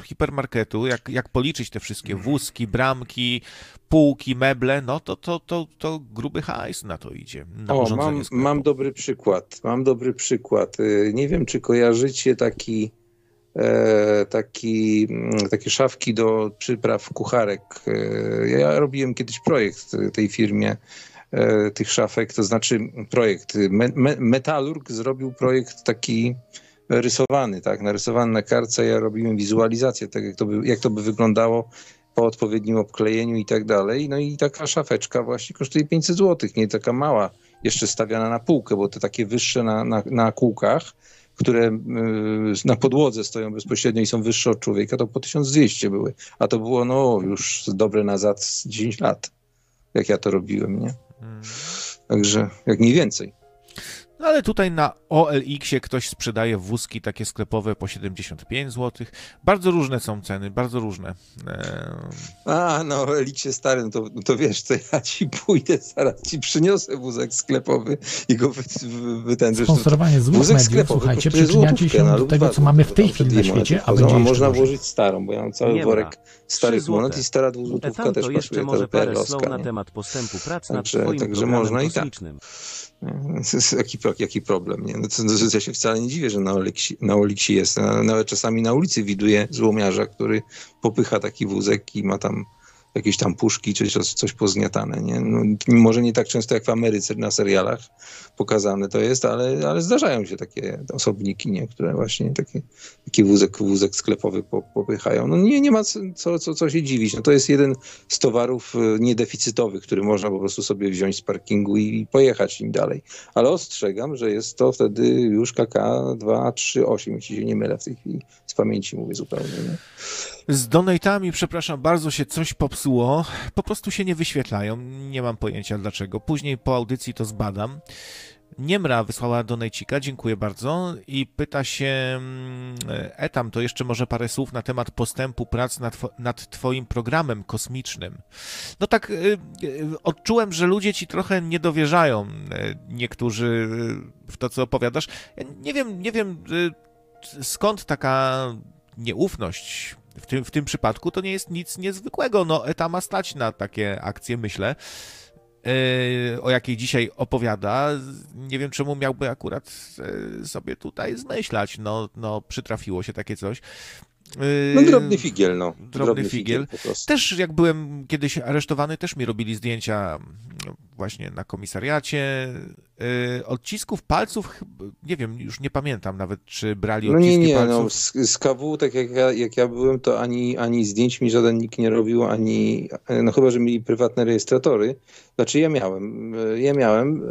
y, hipermarketu, jak, jak policzyć te wszystkie mhm. wózki, bramki, półki, meble, no to, to, to, to gruby hajs na to idzie. Na o, mam, mam dobry przykład. Mam dobry przykład. Y, nie wiem, czy kojarzycie taki, e, taki, mm, takie szafki do przypraw kucharek. E, ja robiłem kiedyś projekt tej firmie E, tych szafek, to znaczy projekt. Me, me, Metalurg zrobił projekt taki rysowany, tak, narysowany na kartce, ja robiłem wizualizację, tak jak to by, jak to by wyglądało po odpowiednim obklejeniu i tak dalej. No i taka szafeczka właśnie kosztuje 500 zł, nie taka mała, jeszcze stawiana na półkę, bo te takie wyższe na, na, na kółkach, które y, na podłodze stoją bezpośrednio i są wyższe od człowieka, to po 1200 były. A to było no już dobre nazad 10 lat, jak ja to robiłem, nie? Także jak mniej więcej. No ale tutaj na OLX-ie ktoś sprzedaje wózki takie sklepowe po 75 zł. Bardzo różne są ceny, bardzo różne. A, no OLX-ie stary, no to, no to wiesz co, ja ci pójdę, zaraz ci przyniosę wózek sklepowy i go wy, wy, Sponsorowanie złych mediów, sklepowy, słuchajcie, przyczyniacie się do tego, co mamy w tej chwili na świecie, a będzie Można włożyć starą, bo ja mam cały worek starych monet i stara dwuzłotówka też pasuje, może parę słów na temat postępu prac nad twoim także można i tak. Jaki, jaki problem, nie? No to, to, ja się wcale nie dziwię, że na Olixie, na Olixie jest. Nawet czasami na ulicy widuję złomiarza, który popycha taki wózek i ma tam jakieś tam puszki czy coś, coś pozniatane. Nie? No, może nie tak często jak w Ameryce na serialach pokazane to jest, ale, ale zdarzają się takie osobniki, nie? które właśnie taki, taki wózek, wózek sklepowy popychają. No nie, nie ma co, co, co się dziwić. No to jest jeden z towarów e, niedeficytowych, który można po prostu sobie wziąć z parkingu i pojechać nim dalej. Ale ostrzegam, że jest to wtedy już KK 238, jeśli się nie mylę w tej chwili. Z pamięci mówię zupełnie. Nie? Z donatami, przepraszam bardzo, się coś popsuło. Po prostu się nie wyświetlają. Nie mam pojęcia dlaczego. Później po audycji to zbadam. Niemra wysłała donajcika, dziękuję bardzo, i pyta się mm, Etam, to jeszcze może parę słów na temat postępu prac nad, nad Twoim programem kosmicznym. No tak, y, y, odczułem, że ludzie Ci trochę nie dowierzają, y, niektórzy, w to, co opowiadasz. Nie wiem, nie wiem, skąd taka nieufność w tym, w tym przypadku to nie jest nic niezwykłego. No, ETA ma stać na takie akcje, myślę, yy, o jakiej dzisiaj opowiada. Nie wiem, czemu miałby akurat yy, sobie tutaj zmyślać. No, no przytrafiło się takie coś. No drobny figiel, no. Drobny, drobny figiel. figiel też jak byłem kiedyś aresztowany, też mi robili zdjęcia no, właśnie na komisariacie. Yy, odcisków palców, nie wiem, już nie pamiętam nawet, czy brali odciski no nie, nie, palców. No, z, z KW, tak jak ja, jak ja byłem, to ani, ani zdjęć mi żaden nikt nie robił, ani, no chyba, że mieli prywatne rejestratory. Znaczy ja miałem, ja miałem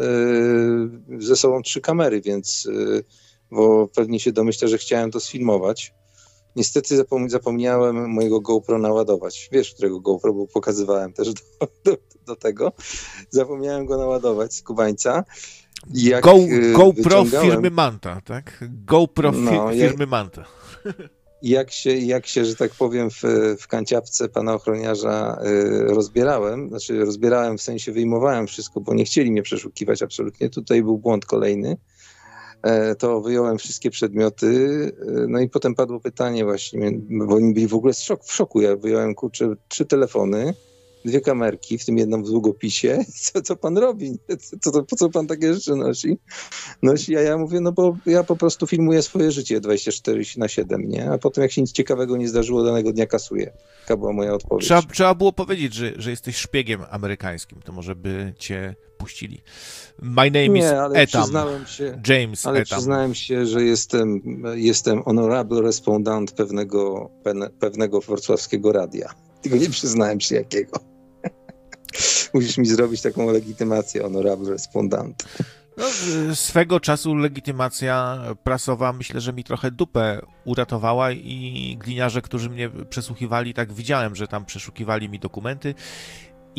yy, ze sobą trzy kamery, więc yy, bo pewnie się domyśla, że chciałem to sfilmować. Niestety zapom zapomniałem mojego GoPro naładować. Wiesz, którego GoPro, bo pokazywałem też do, do, do tego. Zapomniałem go naładować z Kubańca. Jak Go, y, GoPro firmy Manta, tak? GoPro fi no, firmy jak, Manta. Jak się, jak się, że tak powiem, w, w kanciapce pana ochroniarza y, rozbierałem, znaczy rozbierałem w sensie wyjmowałem wszystko, bo nie chcieli mnie przeszukiwać absolutnie. Tutaj był błąd kolejny. E, to wyjąłem wszystkie przedmioty, e, no i potem padło pytanie właśnie, bo oni byli w ogóle w, szok, w szoku. Ja wyjąłem, kurczę, trzy telefony, dwie kamerki, w tym jedną w długopisie. Co, co pan robi? Co, to, po co pan takie rzeczy nosi? nosi? A ja mówię, no bo ja po prostu filmuję swoje życie 24 na 7, nie? A potem jak się nic ciekawego nie zdarzyło, danego dnia kasuję. Taka była moja odpowiedź. Trzeba, trzeba było powiedzieć, że, że jesteś szpiegiem amerykańskim, to może by cię puścili. My name nie, is ale Etam. Przyznałem się, James ale Etam. przyznałem się, że jestem, jestem honorable respondent pewnego, pewnego wrocławskiego radia. Tylko nie przyznałem się jakiego. Musisz mi zrobić taką legitymację honorable respondent. No, swego czasu legitymacja prasowa myślę, że mi trochę dupę uratowała i gliniarze, którzy mnie przesłuchiwali, tak widziałem, że tam przeszukiwali mi dokumenty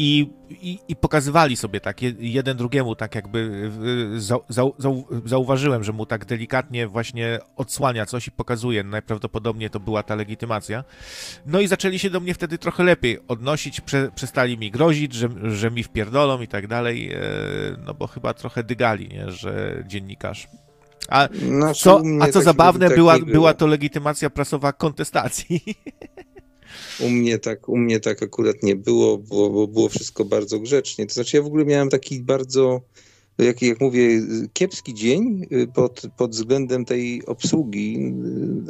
i, i, I, pokazywali sobie tak jeden drugiemu, tak jakby zau, zau, zauważyłem, że mu tak delikatnie właśnie odsłania coś i pokazuje. Najprawdopodobniej to była ta legitymacja. No i zaczęli się do mnie wtedy trochę lepiej odnosić, prze, przestali mi grozić, że, że mi wpierdolą i tak dalej, e, no bo chyba trochę dygali, nie, że dziennikarz. A znaczy, co, a co zabawne, była, była to legitymacja prasowa kontestacji. U mnie tak, u mnie tak akurat nie było, bo, bo było wszystko bardzo grzecznie. To znaczy ja w ogóle miałem taki bardzo, jak, jak mówię, kiepski dzień y, pod, pod względem tej obsługi,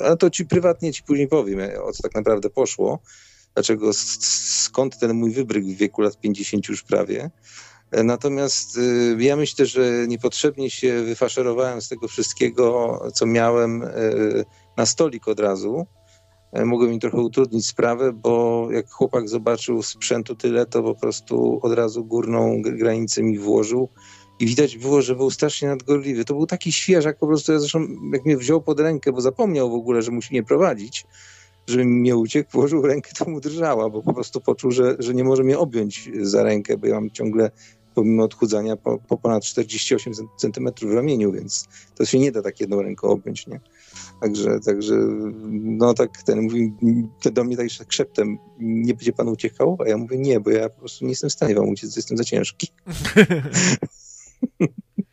y, a to ci prywatnie ci później powiem, o co tak naprawdę poszło, dlaczego, skąd ten mój wybryk w wieku lat 50 już prawie. Natomiast y, ja myślę, że niepotrzebnie się wyfaszerowałem z tego wszystkiego, co miałem na stolik od razu E, mogło mi trochę utrudnić sprawę, bo jak chłopak zobaczył sprzętu tyle, to po prostu od razu górną granicę mi włożył i widać było, że był strasznie nadgorliwy. To był taki świeżak, po prostu ja zresztą jak mnie wziął pod rękę, bo zapomniał w ogóle, że musi mnie prowadzić, żeby mi nie uciekł, włożył rękę, to mu drżała, bo po prostu poczuł, że, że nie może mnie objąć za rękę, bo ja mam ciągle pomimo odchudzania po, po ponad 48 centymetrów w ramieniu, więc to się nie da tak jedną ręką objąć, nie? Także, także no tak ten mówi do mnie tak szeptem, nie będzie pan uciekał? A ja mówię, nie, bo ja po prostu nie jestem w stanie wam uciec, jestem za ciężki.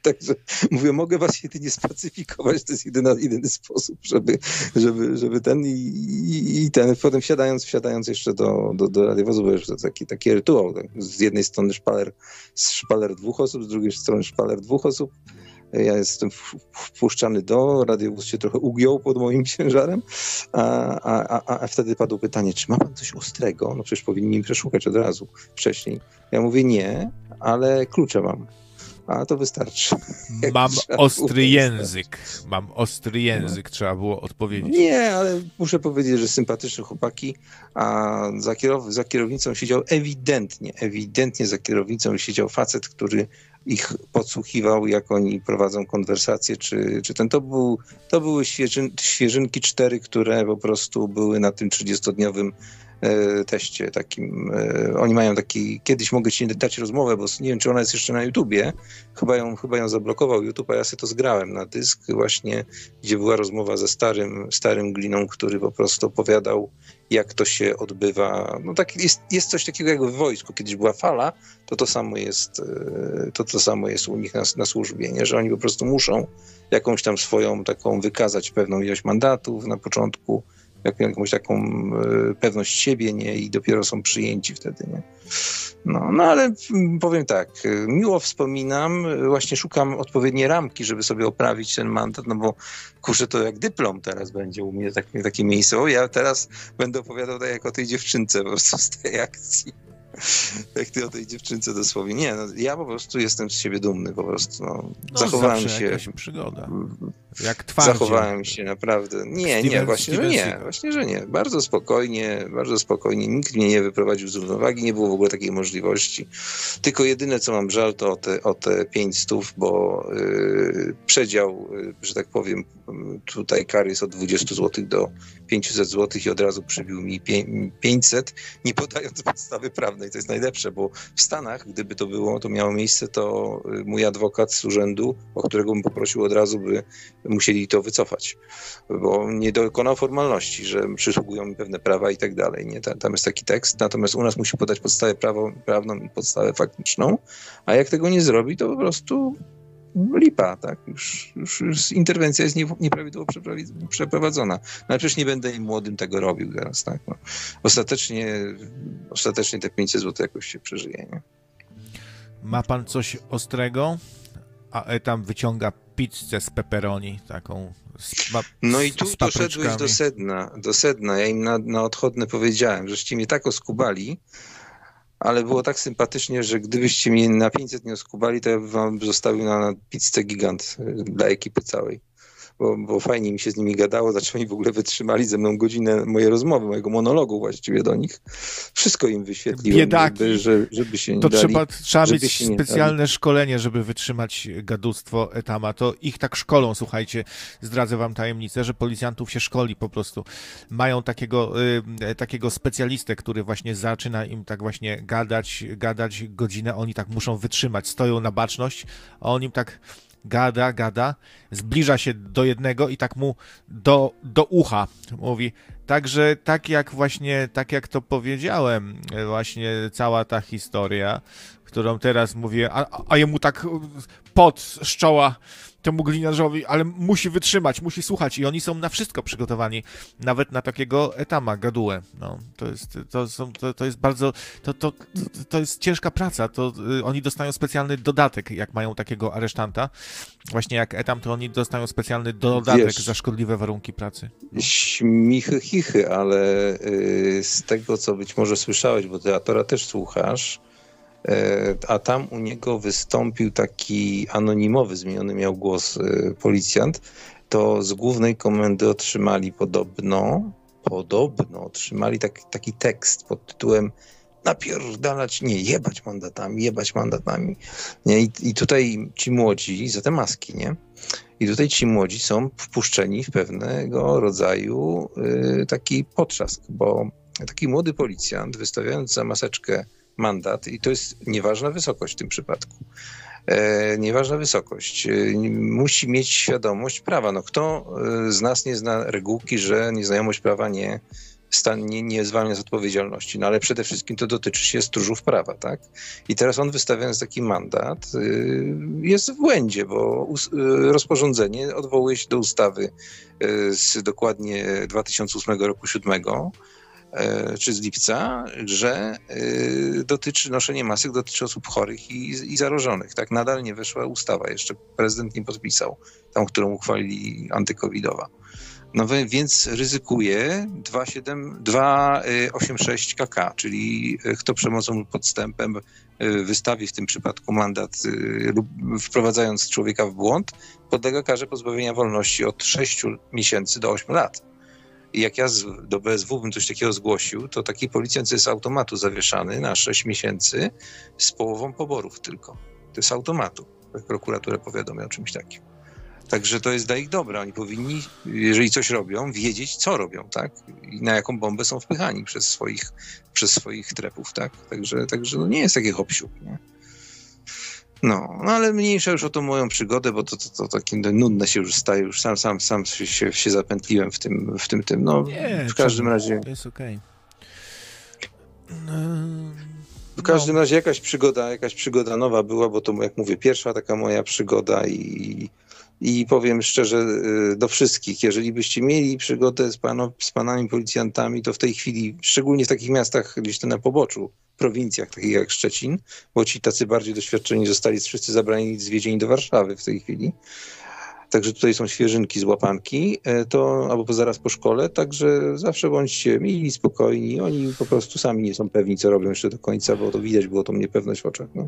Także mówię, mogę was jedynie spacyfikować, to jest jedyny, jedyny sposób, żeby, żeby, żeby ten i, i, ten, potem wsiadając, wsiadając jeszcze do, do, do radiowozu, bo to taki, taki rytuał, tak? z jednej strony szpaler, szpaler dwóch osób, z drugiej strony szpaler dwóch osób, ja jestem wpuszczany do, radiowóz się trochę ugiął pod moim ciężarem, a, a, a, wtedy padło pytanie, czy ma pan coś ostrego? No przecież powinni mi przeszukać od razu wcześniej. Ja mówię nie, ale klucze mam. A to wystarczy. Mam ostry język. Mam ostry język, trzeba było odpowiedzieć. Nie, ale muszę powiedzieć, że sympatyczne chłopaki, a za, kierow za kierownicą siedział ewidentnie, ewidentnie za kierownicą siedział facet, który ich podsłuchiwał, jak oni prowadzą konwersację, czy, czy ten. To, był, to były świeżyn, świeżynki cztery, które po prostu były na tym 30-dniowym E, teście takim. E, oni mają taki, kiedyś mogę ci dać rozmowę, bo nie wiem, czy ona jest jeszcze na YouTubie. Chyba ją, chyba ją zablokował YouTube, a ja sobie to zgrałem na dysk właśnie, gdzie była rozmowa ze starym, starym Gliną, który po prostu opowiadał, jak to się odbywa. No tak, jest, jest coś takiego jak w wojsku. Kiedyś była fala, to to samo jest, e, to, to samo jest u nich na, na służbie, nie? że oni po prostu muszą jakąś tam swoją taką wykazać pewną ilość mandatów na początku, jakąś taką e, pewność siebie, nie? I dopiero są przyjęci wtedy, nie? No, no ale powiem tak, miło wspominam, właśnie szukam odpowiedniej ramki, żeby sobie oprawić ten mandat, no bo kurczę, to jak dyplom teraz będzie u mnie tak, takie miejsce. O, ja teraz będę opowiadał tak jak o tej dziewczynce po prostu z tej akcji. jak ty o tej dziewczynce dosłownie. Nie, no, ja po prostu jestem z siebie dumny, po prostu. No, no zachowałem się. Jakaś przygoda. Jak twardzie. Zachowałem się naprawdę. Nie, Steven, nie, właśnie, Steven że nie. Właśnie, że nie. Bardzo spokojnie, bardzo spokojnie. Nikt mnie nie wyprowadził z równowagi, nie było w ogóle takiej możliwości. Tylko jedyne, co mam żal, to o te, o te 500, bo yy, przedział, yy, że tak powiem, tutaj kar jest od 20 zł do 500 zł i od razu przybił mi 500, nie podając podstawy prawnej. To jest najlepsze, bo w Stanach, gdyby to było, to miało miejsce, to y, mój adwokat z urzędu, o którego bym poprosił od razu, by musieli to wycofać, bo nie dokonał formalności, że przysługują mi pewne prawa i tak dalej. Nie? Tam jest taki tekst, natomiast u nas musi podać podstawę prawo, prawną i podstawę faktyczną, a jak tego nie zrobi, to po prostu lipa, tak? Już, już, już interwencja jest nieprawidłowo przeprowadzona. No ale przecież nie będę im młodym tego robił teraz, tak? No. Ostatecznie, ostatecznie te 500 zł jakoś się przeżyje, nie? Ma pan coś ostrego? A Etam wyciąga pizzę z pepperoni, taką z, No i tu doszedłeś do sedna, do sedna. Ja im na, na odchodne powiedziałem, żeście mnie tak oskubali, ale było tak sympatycznie, że gdybyście mnie na 500 nie oskubali, to ja bym wam zostawił na pizzę gigant y, dla ekipy całej bo, bo fajnie mi się z nimi gadało, zaczęli w ogóle wytrzymali ze mną godzinę mojej rozmowy, mojego monologu właściwie do nich. Wszystko im wyświetliłem, Biedaki. Żeby, żeby, żeby się nie To dali, trzeba, trzeba mieć specjalne szkolenie, żeby wytrzymać gadustwo Etama. To ich tak szkolą, słuchajcie, zdradzę wam tajemnicę, że policjantów się szkoli po prostu. Mają takiego, y, takiego specjalistę, który właśnie zaczyna im tak właśnie gadać, gadać godzinę, oni tak muszą wytrzymać, stoją na baczność, a on im tak gada, gada, zbliża się do jednego i tak mu do, do ucha mówi. Także tak jak właśnie, tak jak to powiedziałem, właśnie cała ta historia, którą teraz mówię, a, a jemu tak pot z czoła temu gliniarzowi, ale musi wytrzymać, musi słuchać i oni są na wszystko przygotowani, nawet na takiego etama, gadułę. No, to jest, to są, to, to jest bardzo, to, to, to jest ciężka praca, to y, oni dostają specjalny dodatek, jak mają takiego aresztanta. Właśnie jak etam, to oni dostają specjalny dodatek Wiesz, za szkodliwe warunki pracy. No. Śmichy, chichy, ale y, z tego, co być może słyszałeś, bo teatora też słuchasz, a tam u niego wystąpił taki anonimowy, zmieniony miał głos e, policjant, to z głównej komendy otrzymali podobno, podobno otrzymali tak, taki tekst pod tytułem napierdalać, nie, jebać mandatami, jebać mandatami. Nie? I, I tutaj ci młodzi, za te maski, nie? I tutaj ci młodzi są wpuszczeni w pewnego rodzaju y, taki potrzask, bo taki młody policjant wystawiając za maseczkę mandat i to jest nieważna wysokość w tym przypadku. E, nieważna wysokość. E, musi mieć świadomość prawa. No kto e, z nas nie zna regułki, że nieznajomość prawa nie, stan, nie, nie zwalnia z odpowiedzialności, no ale przede wszystkim to dotyczy się stróżów prawa, tak? I teraz on wystawiając taki mandat y, jest w błędzie, bo y, rozporządzenie odwołuje się do ustawy y, z dokładnie 2008 roku 7 e, czy z lipca, że e, dotyczy, noszenie masek dotyczy osób chorych i, i zagrożonych. Tak, nadal nie weszła ustawa, jeszcze prezydent nie podpisał, tą, którą uchwalili antykowidowa. No więc ryzykuje 286 kk, czyli kto przemocą podstępem wystawi w tym przypadku mandat lub wprowadzając człowieka w błąd, podlega karze pozbawienia wolności od 6 miesięcy do 8 lat. I jak ja do BSW bym coś takiego zgłosił, to taki policjant jest z automatu zawieszany na 6 miesięcy z połową poborów tylko. To jest automatu. Prokuraturę powiadomią o czymś takim. Także to jest dla ich dobra. Oni powinni, jeżeli coś robią, wiedzieć, co robią, tak? I na jaką bombę są wpychani przez swoich, przez swoich trepów, tak? Także, także no nie jest taki hop nie? No, no ale mniejsza już o tą moją przygodę, bo to, to, to takie nudne się już staje, już sam, sam, sam się, się zapętliłem w tym, w tym, tym. No, nie, w każdym razie... To jest okej. Okay. No, w każdym no. razie jakaś przygoda, jakaś przygoda nowa była, bo to, jak mówię, pierwsza taka moja przygoda i, i powiem szczerze y, do wszystkich, jeżeli byście mieli przygodę z, pano, z panami policjantami, to w tej chwili, szczególnie w takich miastach gdzieś to na poboczu, prowincjach takich jak Szczecin, bo ci tacy bardziej doświadczeni zostali wszyscy zabrani, zwiezieni do Warszawy w tej chwili. Także tutaj są świeżynki z łapanki, e, to albo zaraz po szkole, także zawsze bądźcie mili, spokojni. Oni po prostu sami nie są pewni, co robią jeszcze do końca, bo to widać było tą niepewność w oczach. No.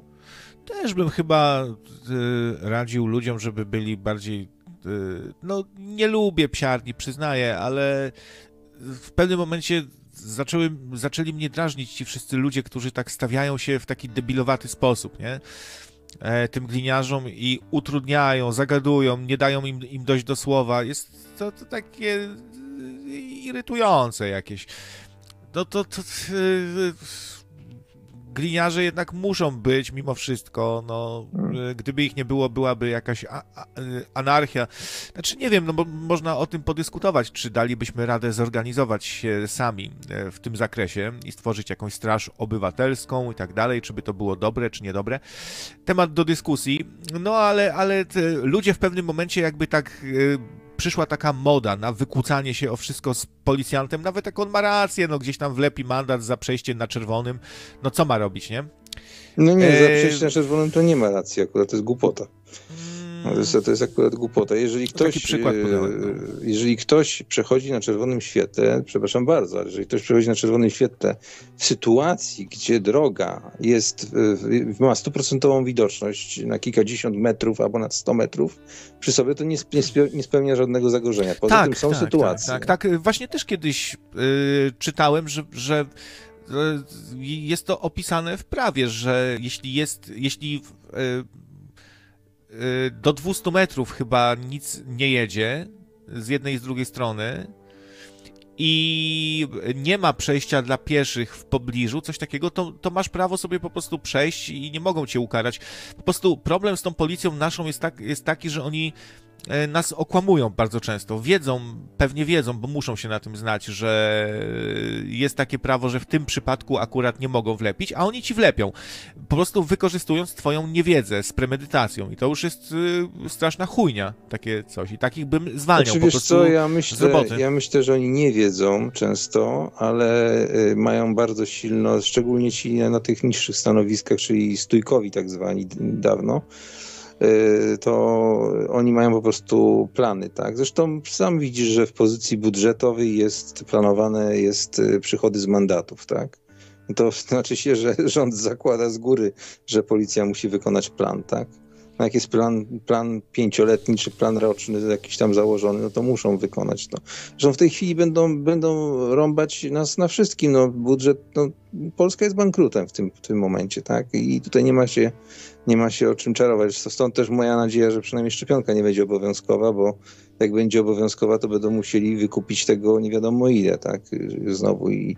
Też bym chyba y, radził ludziom, żeby byli bardziej. Y, no, nie lubię psiarni, przyznaję, ale w pewnym momencie zaczęły, zaczęli mnie drażnić ci wszyscy ludzie, którzy tak stawiają się w taki debilowaty sposób, nie? E, tym gliniarzom i utrudniają, zagadują, nie dają im, im dojść do słowa. Jest to, to takie irytujące jakieś. No to, to, to gliniarze jednak muszą być mimo wszystko, no, hmm. gdyby ich nie było, byłaby jakaś a, a, anarchia. Znaczy, nie wiem, no bo można o tym podyskutować, czy dalibyśmy radę zorganizować się sami e, w tym zakresie i stworzyć jakąś straż obywatelską i tak dalej, czy by to było dobre, czy niedobre. Temat do dyskusji, no ale, ale ludzie w pewnym momencie jakby tak e, przyszła taka moda na wykłócanie się o wszystko z policjantem, nawet jak on ma rację, no gdzieś tam wlepi mandat za przejście na czerwonym, no co ma robić, nie? No nie, za e, przejście na czerwonym to nie ma racji akurat, to jest głupota. No to, jest, to jest akurat głupota. Jeżeli ktoś, przykład e, no. jeżeli ktoś przechodzi na czerwonym świetle, przepraszam bardzo, ale jeżeli ktoś przechodzi na czerwonym świetle w sytuacji, gdzie droga jest, ma stuprocentową widoczność na kilkadziesiąt metrów albo na 100 metrów, przy sobie to nie, nie spełnia żadnego zagrożenia. Poza tak, tym są tak, sytuacje. Tak, tak, tak. Właśnie też kiedyś yy, czytałem, że, że jest to opisane w prawie, że jeśli jest, jeśli yy, do 200 metrów chyba nic nie jedzie z jednej i z drugiej strony i nie ma przejścia dla pieszych w pobliżu, coś takiego, to, to masz prawo sobie po prostu przejść i nie mogą cię ukarać. Po prostu problem z tą policją naszą jest, tak, jest taki, że oni nas okłamują bardzo często. Wiedzą, pewnie wiedzą, bo muszą się na tym znać, że jest takie prawo, że w tym przypadku akurat nie mogą wlepić, a oni ci wlepią. Po prostu wykorzystując twoją niewiedzę z premedytacją. I to już jest y, straszna chujnia, takie coś. I takich bym zwalniał znaczy, po prostu co, ja myślę, ja myślę, że oni nie wiedzą często, ale y, mają bardzo silno, szczególnie ci na tych niższych stanowiskach, czyli stójkowi tak zwani dawno, to oni mają po prostu plany, tak? Zresztą sam widzisz, że w pozycji budżetowej jest planowane jest y, przychody z mandatów, tak? To znaczy się, że rząd zakłada z góry, że policja musi wykonać plan, tak? Jak jest plan, plan pięcioletni czy plan roczny jakiś tam założony, no to muszą wykonać to. Że w tej chwili będą, będą rąbać nas na wszystkim. No budżet, no, Polska jest bankrutem w tym, w tym momencie, tak? I tutaj nie ma się nie ma się o czym czarować. Stąd też moja nadzieja, że przynajmniej szczepionka nie będzie obowiązkowa, bo jak będzie obowiązkowa, to będą musieli wykupić tego nie wiadomo ile, tak? Znowu i,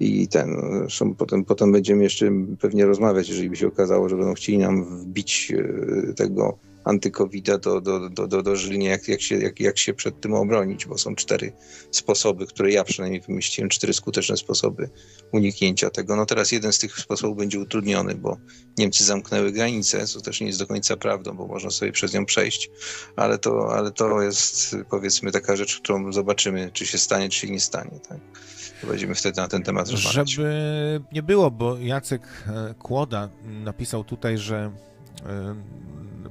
i ten, zresztą potem, potem będziemy jeszcze pewnie rozmawiać, jeżeli by się okazało, że będą chcieli nam wbić e, tego antykowida do, do, do, do, do Żlinia, jak, jak, się, jak, jak się przed tym obronić, bo są cztery sposoby, które ja przynajmniej wymyśliłem, cztery skuteczne sposoby uniknięcia tego. No teraz jeden z tych sposobów będzie utrudniony, bo Niemcy zamknęły granicę, co też nie jest do końca prawdą, bo można sobie przez nią przejść, ale to, ale to jest powiedzmy taka rzecz, którą zobaczymy, czy się stanie, czy się nie stanie. Tak? Będziemy wtedy na ten temat rozmawiać. Żeby nie było, bo Jacek e, Kłoda napisał tutaj, że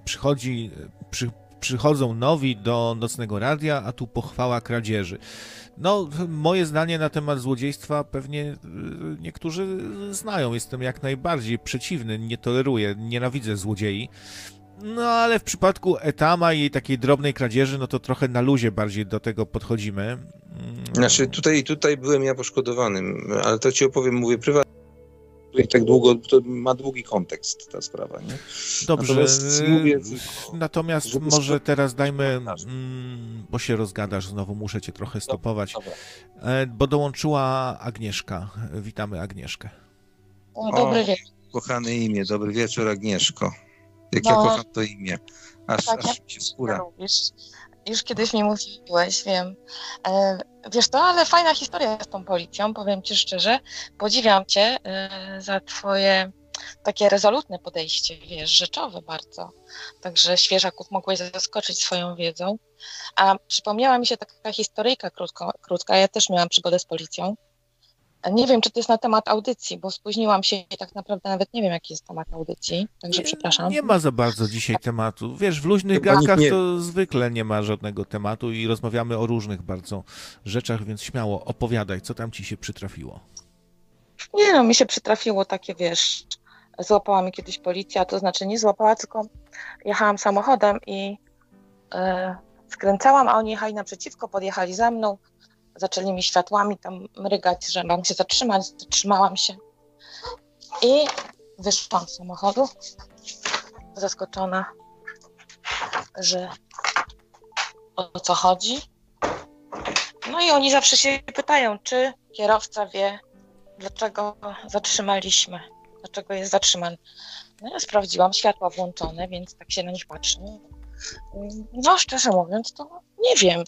przychodzi, przy, przychodzą nowi do nocnego radia, a tu pochwała kradzieży. No, moje zdanie na temat złodziejstwa pewnie e, niektórzy znają. Jestem jak najbardziej przeciwny, nie toleruję, nienawidzę złodziei. No ale w przypadku Etama i takiej drobnej kradzieży, no to trochę na luzie bardziej do tego podchodzimy. Mm. Znaczy tutaj, tutaj byłem ja poszkodowanym, ale to ci opowiem, mówię prywatnie. Tutaj tak długo, to ma długi kontekst ta sprawa, nie? Dobrze, natomiast, mówię, natomiast może teraz dajmy, mm, bo się rozgadasz, znowu muszę cię trochę stopować, dobra, dobra. E, bo dołączyła Agnieszka. Witamy Agnieszkę. O, dobry wieczór. Kochane imię, dobry wieczór Agnieszko. Jak no, ja kocham to imię. Aż, tak, aż mi się skóra. Już kiedyś mi mówiłeś, wiem. E, wiesz to, ale fajna historia z tą policją, powiem ci szczerze. Podziwiam cię e, za twoje takie rezolutne podejście, wiesz, rzeczowe bardzo. Także świeżaków mogłeś zaskoczyć swoją wiedzą. A przypomniała mi się taka historyjka krótko, krótka. Ja też miałam przygodę z policją. Nie wiem, czy to jest na temat audycji, bo spóźniłam się i tak naprawdę nawet nie wiem, jaki jest temat audycji, także nie, przepraszam. Nie ma za bardzo dzisiaj tematu. Wiesz, w luźnych gadkach to zwykle nie ma żadnego tematu i rozmawiamy o różnych bardzo rzeczach, więc śmiało opowiadaj, co tam ci się przytrafiło. Nie no, mi się przytrafiło takie, wiesz, złapała mi kiedyś policja, to znaczy nie złapała, tylko jechałam samochodem i e, skręcałam, a oni jechali naprzeciwko, podjechali za mną, zaczęli mi światłami tam mrygać, że mam się zatrzymać, zatrzymałam się. I wyszłam z samochodu, zaskoczona, że o co chodzi. No i oni zawsze się pytają, czy kierowca wie, dlaczego zatrzymaliśmy, dlaczego jest zatrzymany. No ja sprawdziłam, światła włączone, więc tak się na nich patrzę. No szczerze mówiąc, to nie wiem.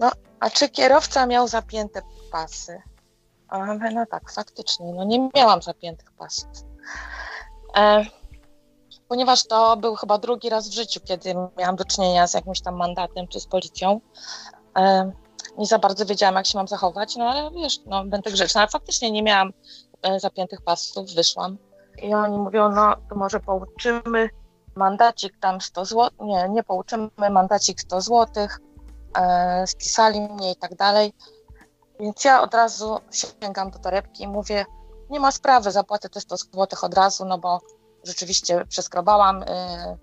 No, a czy kierowca miał zapięte pasy? No tak, faktycznie, no nie miałam zapiętych pasów. E, ponieważ to był chyba drugi raz w życiu, kiedy miałam do czynienia z jakimś tam mandatem czy z policją. E, nie za bardzo wiedziałam, jak się mam zachować, no ale wiesz, no będę grzeczna, ale faktycznie nie miałam e, zapiętych pasów, wyszłam. I oni mówią, no to może pouczymy mandacik tam 100 zł, nie, nie pouczymy, mandacik 100 złotych, spisali mnie i tak dalej. Więc ja od razu sięgam do torebki i mówię, nie ma sprawy, zapłacę te 100 zł od razu, no bo rzeczywiście przeskrobałam, e,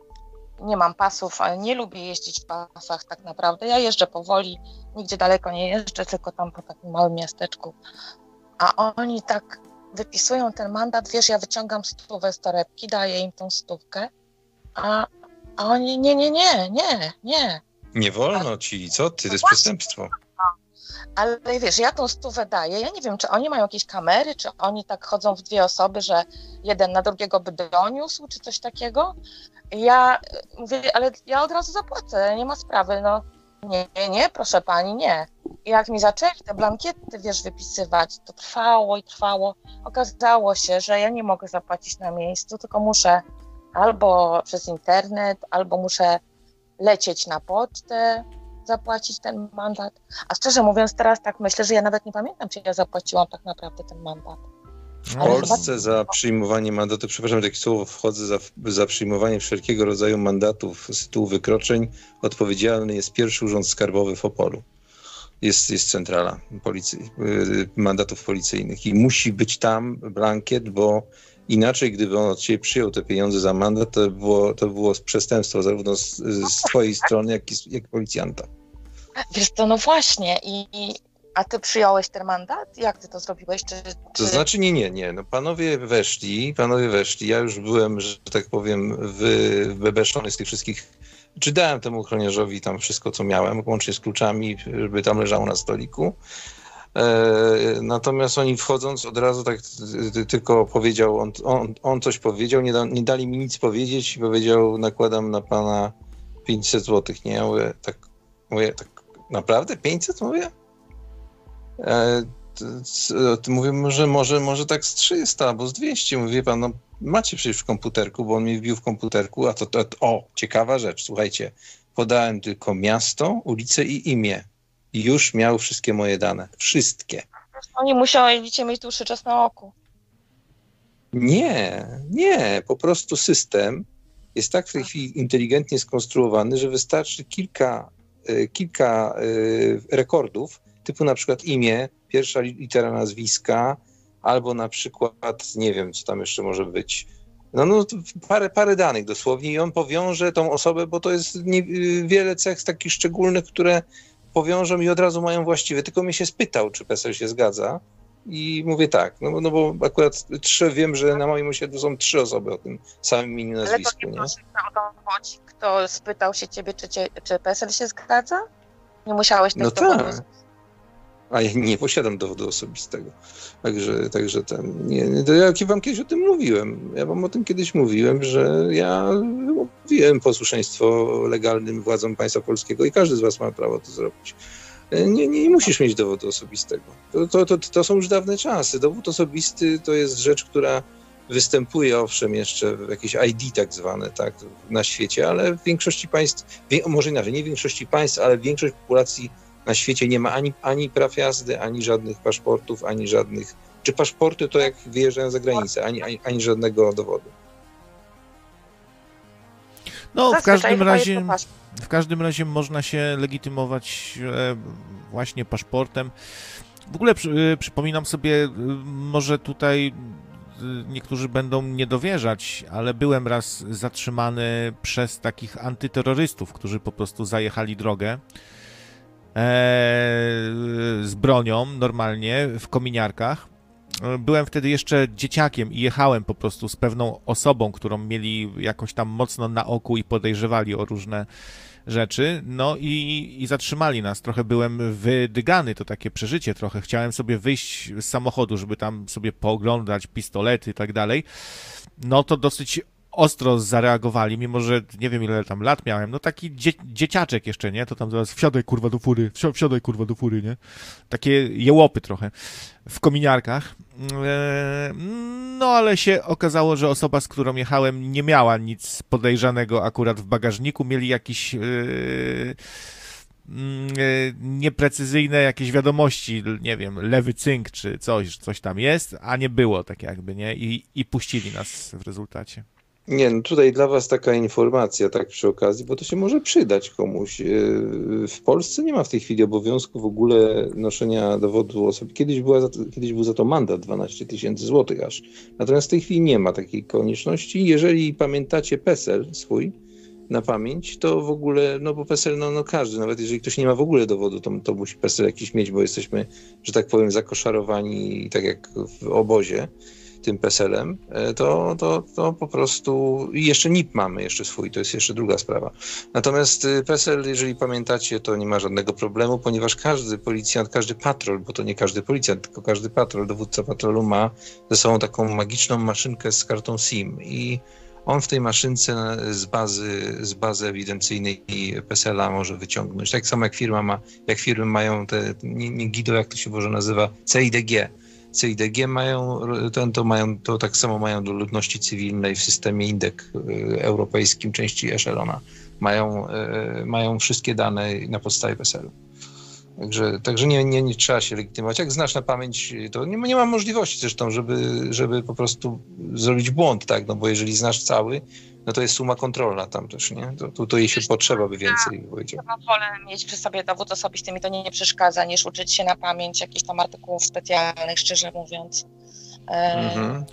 nie mam pasów, ale nie lubię jeździć w pasach tak naprawdę. Ja jeżdżę powoli, nigdzie daleko nie jeżdżę, tylko tam po takim małym miasteczku. A oni tak wypisują ten mandat, wiesz, ja wyciągam stówę z torebki, daję im tą stówkę, a, a oni nie, nie, nie, nie, nie. Nie wolno ci, co ty? To jest przestępstwo. Ale wiesz, ja tą stówę daję. Ja nie wiem, czy oni mają jakieś kamery, czy oni tak chodzą w dwie osoby, że jeden na drugiego by doniósł, czy coś takiego. Ja mówię, ale ja od razu zapłacę, nie ma sprawy. No nie, nie, nie, proszę pani, nie. I jak mi zaczęli te blankiety, wiesz, wypisywać, to trwało i trwało. Okazało się, że ja nie mogę zapłacić na miejscu, tylko muszę albo przez internet, albo muszę lecieć na pocztę, zapłacić ten mandat. A szczerze mówiąc, teraz tak myślę, że ja nawet nie pamiętam, czy ja zapłaciłam tak naprawdę ten mandat. W Polsce chyba... za przyjmowanie mandatu, przepraszam, takie słowo wchodzę, za, za przyjmowanie wszelkiego rodzaju mandatów z tytułu wykroczeń odpowiedzialny jest pierwszy urząd skarbowy w Opolu. Jest, jest centrala policji, y, mandatów policyjnych i musi być tam blankiet, bo Inaczej, gdyby on od ciebie przyjął te pieniądze za mandat, to było, to było przestępstwo zarówno z, z twojej strony, jak i jak policjanta. Wiesz to no właśnie. I, a ty przyjąłeś ten mandat? Jak ty to zrobiłeś? Czy, czy... To znaczy nie, nie, nie. No panowie weszli, panowie weszli. Ja już byłem, że tak powiem, wy, wybeszony z tych wszystkich czy dałem temu ochroniarzowi tam wszystko, co miałem, łącznie z kluczami, żeby tam leżało na stoliku. E, natomiast oni wchodząc od razu tak tylko powiedział, on, on, on coś powiedział, nie, da, nie dali mi nic powiedzieć i powiedział, nakładam na pana 500 zł, nie? Ja mówię, tak, mówię, tak naprawdę 500? Mówię? E, mówię, może, może, może tak z 300 albo z 200. Mówię, pan, no macie przecież w komputerku, bo on mi wbił w komputerku, a to, to, o, ciekawa rzecz, słuchajcie, podałem tylko miasto, ulicę i imię. I już miał wszystkie moje dane. Wszystkie. Oni musieli cię mieć dłuższy czas na oku. Nie, nie. Po prostu system jest tak w tej chwili inteligentnie skonstruowany, że wystarczy kilka, e, kilka e, rekordów, typu na przykład imię, pierwsza litera nazwiska, albo na przykład, nie wiem, co tam jeszcze może być, no, no parę, parę danych dosłownie i on powiąże tą osobę, bo to jest nie, wiele cech takich szczególnych, które powiążą i od razu mają właściwe. Tylko mnie się spytał, czy PESEL się zgadza i mówię tak, no, no bo akurat trzy, wiem, że na moim osiedlu są trzy osoby o tym samym imieniu nazwisku. Ale to nie, nie? o to chodzi, kto spytał się ciebie, czy, cię, czy PESEL się zgadza? Nie musiałeś tak No tak. A ja nie posiadam dowodu osobistego. Także, także ten, nie, nie, to ja wam kiedyś o tym mówiłem. Ja wam o tym kiedyś mówiłem, że ja mówiłem posłuszeństwo legalnym władzom państwa polskiego i każdy z was ma prawo to zrobić. Nie, nie, nie musisz mieć dowodu osobistego. To, to, to, to są już dawne czasy. Dowód osobisty to jest rzecz, która występuje owszem jeszcze w jakieś ID tak zwane tak, na świecie, ale w większości państw, może inaczej, nie w większości państw, ale większość populacji na świecie nie ma ani, ani praw jazdy, ani żadnych paszportów, ani żadnych. Czy paszporty to jak wyjeżdżają za granicę, ani, ani, ani żadnego dowodu. No, w każdym razie. W każdym razie można się legitymować e, właśnie paszportem. W ogóle przy, e, przypominam sobie, e, może tutaj niektórzy będą nie dowierzać, ale byłem raz zatrzymany przez takich antyterrorystów, którzy po prostu zajechali drogę z bronią normalnie w kominiarkach. Byłem wtedy jeszcze dzieciakiem i jechałem po prostu z pewną osobą, którą mieli jakoś tam mocno na oku i podejrzewali o różne rzeczy. No i, i zatrzymali nas. Trochę byłem wydygany, to takie przeżycie trochę. Chciałem sobie wyjść z samochodu, żeby tam sobie pooglądać pistolety i tak dalej. No to dosyć ostro zareagowali, mimo że nie wiem ile tam lat miałem, no taki dzie dzieciaczek jeszcze, nie? To tam zaraz wsiadaj kurwa do fury, wsiadaj kurwa do fury, nie? Takie jełopy trochę w kominiarkach. Eee, no ale się okazało, że osoba, z którą jechałem nie miała nic podejrzanego akurat w bagażniku, mieli jakiś eee, mm, e, nieprecyzyjne jakieś wiadomości, nie wiem, lewy cynk czy coś, coś tam jest, a nie było tak jakby, nie? I, i puścili nas w rezultacie. Nie, no tutaj dla Was taka informacja, tak przy okazji, bo to się może przydać komuś. E, w Polsce nie ma w tej chwili obowiązku w ogóle noszenia dowodu osoby. Kiedyś, była to, kiedyś był za to mandat 12 tysięcy złotych aż. Natomiast w tej chwili nie ma takiej konieczności. Jeżeli pamiętacie PESEL swój na pamięć, to w ogóle, no bo PESEL, no, no każdy, nawet jeżeli ktoś nie ma w ogóle dowodu, to, to musi PESEL jakiś mieć, bo jesteśmy, że tak powiem, zakoszarowani tak jak w obozie tym PESEL-em, e, to, to, to po prostu i jeszcze NIP mamy jeszcze swój, to jest jeszcze druga sprawa. Natomiast y, PESEL, jeżeli pamiętacie, to nie ma żadnego problemu, ponieważ każdy policjant, każdy patrol, bo to nie każdy policjant, tylko każdy patrol, dowódca patrolu ma ze sobą taką magiczną maszynkę z kartą SIM i on w tej maszynce z bazy, z bazy ewidencyjnej PESEL-a może wyciągnąć. Tak samo jak firma ma, jak firmy mają te, nie, nie GIDO, jak to się może nazywa, CIDG, CIDG mają, to, to, mają, to tak samo mają do ludności cywilnej w systemie indek y, europejskim części Echelona. Mają, y, mają wszystkie dane na podstawie PESEL-u. Także, także nie, nie, nie trzeba się legitymować. Jak znasz na pamięć, to nie, nie ma możliwości zresztą, żeby, żeby po prostu zrobić błąd, tak? No bo jeżeli znasz cały, no to jest suma kontrolna tam też, nie? To, to, to jej się potrzeba by więcej powiedział. Ja wolę mieć przy sobie dowód osobisty, mi to nie, nie przeszkadza, niż uczyć się na pamięć jakichś tam artykułów specjalnych, szczerze mówiąc. Mhm.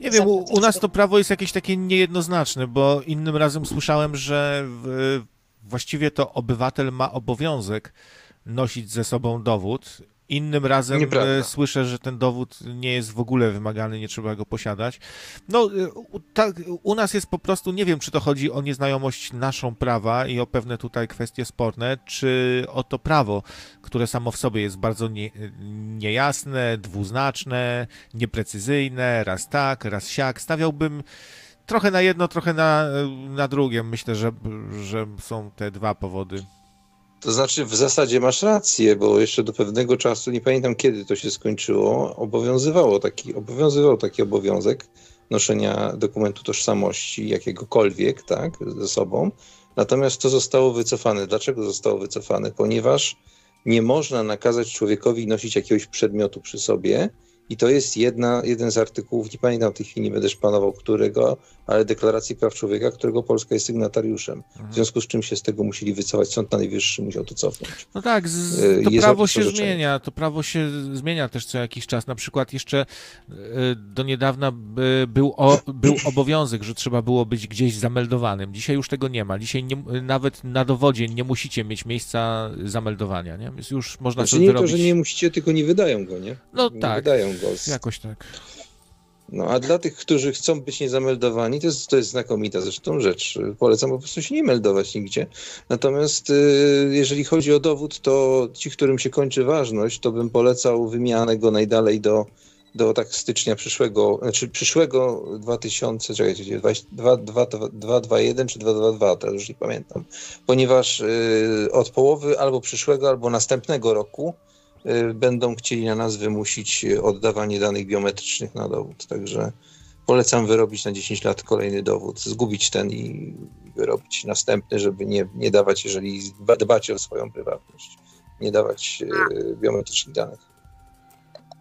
Nie wiem, u, u, nas to prawo jest jakieś takie niejednoznaczne, bo innym razem słyszałem, że w, właściwie to obywatel ma obowiązek nosić ze sobą dowód, Innym razem Nieprawda. słyszę, że ten dowód nie jest w ogóle wymagany, nie trzeba go posiadać. No, tak, u nas jest po prostu, nie wiem, czy to chodzi o nieznajomość naszą prawa i o pewne tutaj kwestie sporne, czy o to prawo, które samo w sobie jest bardzo nie, niejasne, dwuznaczne, nieprecyzyjne, raz tak, raz siak. Stawiałbym trochę na jedno, trochę na, na drugie. Myślę, że, że są te dwa powody. To znaczy, w zasadzie masz rację, bo jeszcze do pewnego czasu, nie pamiętam kiedy to się skończyło, obowiązywało taki, obowiązywał taki obowiązek noszenia dokumentu tożsamości jakiegokolwiek, tak, ze sobą. Natomiast to zostało wycofane. Dlaczego zostało wycofane? Ponieważ nie można nakazać człowiekowi nosić jakiegoś przedmiotu przy sobie, i to jest jedna, jeden z artykułów, nie pamiętam w tej chwili, nie będę szpanował którego, ale Deklaracji Praw Człowieka, którego Polska jest sygnatariuszem. W związku z czym się z tego musieli wycofać. Sąd Najwyższy musiał to cofnąć. No tak, z, e, to jest prawo się zmienia. To prawo się zmienia też co jakiś czas. Na przykład jeszcze e, do niedawna był, o, był obowiązek, że trzeba było być gdzieś zameldowanym. Dzisiaj już tego nie ma. Dzisiaj nie, nawet na dowodzie nie musicie mieć miejsca zameldowania. Nie? Jest już można znaczy, nie wyrobić. to, że nie musicie, tylko nie wydają go, nie? No nie tak. Wydają go. Jakoś tak. No a dla tych, którzy chcą być niezameldowani, to jest, to jest znakomita zresztą rzecz. Polecam po prostu się nie meldować nigdzie. Natomiast y, jeżeli chodzi o dowód, to ci, którym się kończy ważność, to bym polecał wymianę go najdalej do, do tak stycznia przyszłego, znaczy przyszłego 2000, czekajcie, 221 czy 222, teraz już nie pamiętam. Ponieważ y, od połowy albo przyszłego, albo następnego roku będą chcieli na nas wymusić oddawanie danych biometrycznych na dowód. Także polecam wyrobić na 10 lat kolejny dowód, zgubić ten i wyrobić następny, żeby nie, nie dawać, jeżeli dbacie o swoją prywatność, nie dawać y, biometrycznych danych.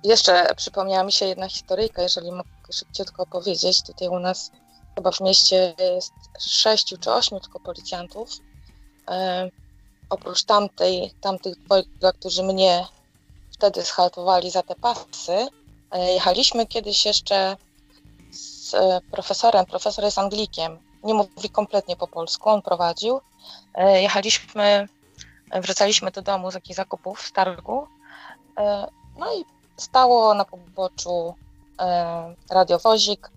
Jeszcze przypomniała mi się jedna historyjka, jeżeli mogę szybciutko powiedzieć. Tutaj u nas chyba w mieście jest sześciu czy ośmiu tylko policjantów. E, oprócz tamtej, tamtych dwojga, którzy mnie wtedy schaltowali za te pasy. E, jechaliśmy kiedyś jeszcze z e, profesorem, profesor jest Anglikiem, nie mówi kompletnie po polsku, on prowadził. E, jechaliśmy, wracaliśmy do domu z jakichś zakupów w targu, no i stało na poboczu radiowozik,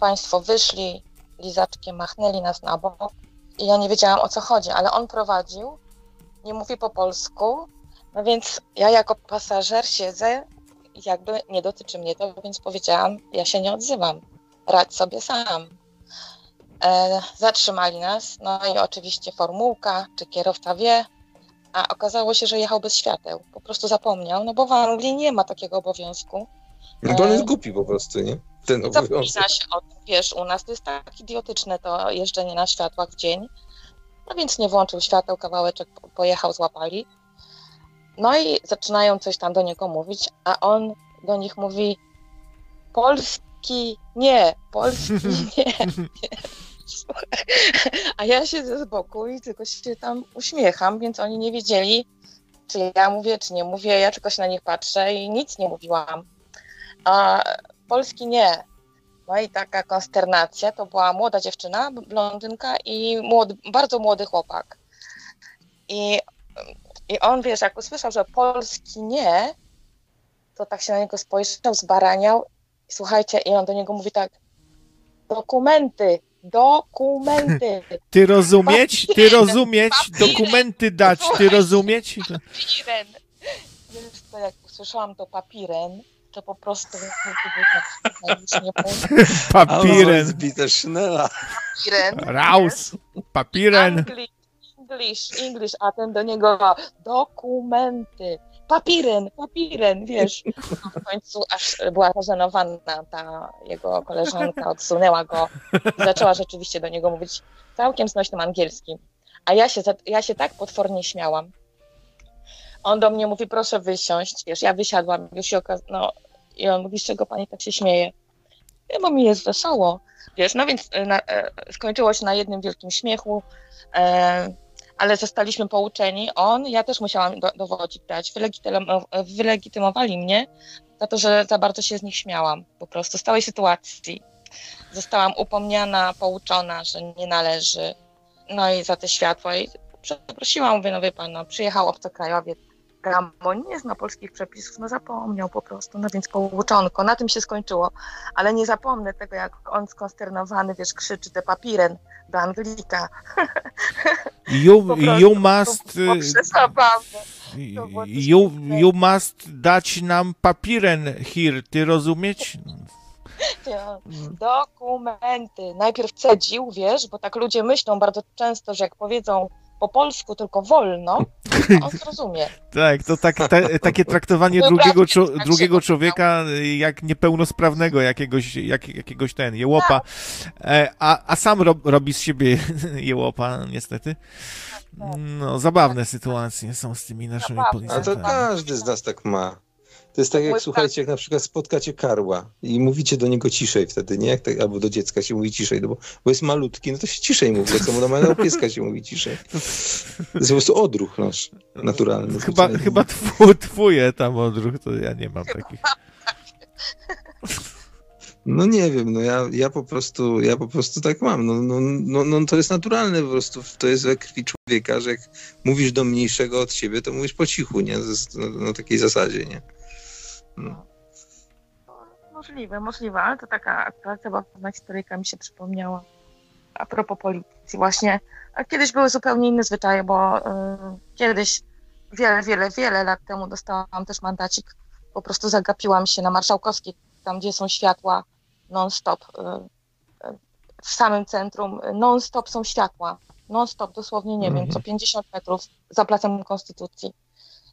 państwo wyszli, lizaczkiem machnęli nas na bok. I ja nie wiedziałam o co chodzi, ale on prowadził, nie mówi po polsku, no więc ja jako pasażer siedzę, jakby nie dotyczy mnie to, więc powiedziałam, ja się nie odzywam, radź sobie sam. E, zatrzymali nas, no i oczywiście formułka, czy kierowca wie, a okazało się, że jechał bez świateł. Po prostu zapomniał, no bo w Anglii nie ma takiego obowiązku. No to on jest głupi po prostu, nie? Ten obowiązek. się o tym, wiesz, u nas to jest tak idiotyczne to jeżdżenie na światłach w dzień. No więc nie włączył świateł, kawałeczek pojechał, złapali. No i zaczynają coś tam do niego mówić, a on do nich mówi Polski nie, Polski nie. A ja siedzę z boku i tylko się tam uśmiecham, więc oni nie wiedzieli, czy ja mówię, czy nie mówię. Ja tylko się na nich patrzę i nic nie mówiłam. A Polski nie. No i taka konsternacja, to była młoda dziewczyna, blondynka i młody, bardzo młody chłopak. I i on, wiesz, jak usłyszał, że Polski nie, to tak się na niego spojrzał, zbaraniał. I słuchajcie, i on do niego mówi tak, dokumenty, dokumenty. Ty rozumieć? Ty rozumieć? Dokumenty dać, ty rozumieć? Papiren. Wiesz to, jak usłyszałam to papiren, to po prostu Papiren. Papiren. Raus. Papiren. English, English, a ten do niego dokumenty, papiren, papiren, wiesz. W końcu aż była pożenowana ta jego koleżanka, odsunęła go i zaczęła rzeczywiście do niego mówić całkiem znośnym angielskim. A ja się, ja się tak potwornie śmiałam. On do mnie mówi, proszę wysiąść, wiesz, ja wysiadłam, już się no i on mówi, z czego pani tak się śmieje? Ja, bo mi jest wesoło, wiesz, no więc na, e, skończyło się na jednym wielkim śmiechu. E, ale zostaliśmy pouczeni, on, ja też musiałam do, dowodzik dać, wylegitymowali mnie za to, że za bardzo się z nich śmiałam, po prostu z całej sytuacji. Zostałam upomniana, pouczona, że nie należy, no i za te światła i przeprosiłam, mówię, no wie pan, no, przyjechał obcokrajowiec, Gamon nie zna polskich przepisów, no zapomniał po prostu, no więc połuczonko, na tym się skończyło. Ale nie zapomnę tego, jak on skonsternowany, wiesz, krzyczy te papiren do Anglika. You, you must... You, you must dać nam papiren here, ty rozumieć? Dokumenty. Najpierw cedził, wiesz, bo tak ludzie myślą bardzo często, że jak powiedzą po polsku tylko wolno, to on zrozumie. tak, to tak, te, takie traktowanie drugiego, tak drugiego człowieka jak niepełnosprawnego jakiegoś, jak, jakiegoś ten, jełopa. E, a, a sam rob, robi z siebie jełopa, niestety. No, zabawne sytuacje są z tymi naszymi policjantami. A to każdy z nas tak ma. To jest tak jak, słuchajcie, jak na przykład spotkacie karła i mówicie do niego ciszej wtedy, nie? Jak tak, albo do dziecka się mówi ciszej, no bo, bo jest malutki, no to się ciszej mówi, co mu normalnego pieska się mówi ciszej. To jest po prostu odruch nasz naturalny. Chyba, chyba twój, twój tam odruch, to ja nie mam takich. No nie wiem, no ja, ja po prostu ja po prostu tak mam. No, no, no, no to jest naturalne po prostu, to jest we krwi człowieka, że jak mówisz do mniejszego od siebie, to mówisz po cichu, nie? Na, na takiej zasadzie, nie? No. Możliwe, możliwe, ale to taka akurat pewna historyjka mi się przypomniała. A propos policji, właśnie kiedyś były zupełnie inne zwyczaje, bo y, kiedyś, wiele, wiele, wiele lat temu dostałam też mandacik. Po prostu zagapiłam się na Marszałkowskiej, tam gdzie są światła non-stop. Y, y, w samym centrum non-stop są światła. Non-stop, dosłownie, nie wiem, co 50 mhm. metrów za placem Konstytucji.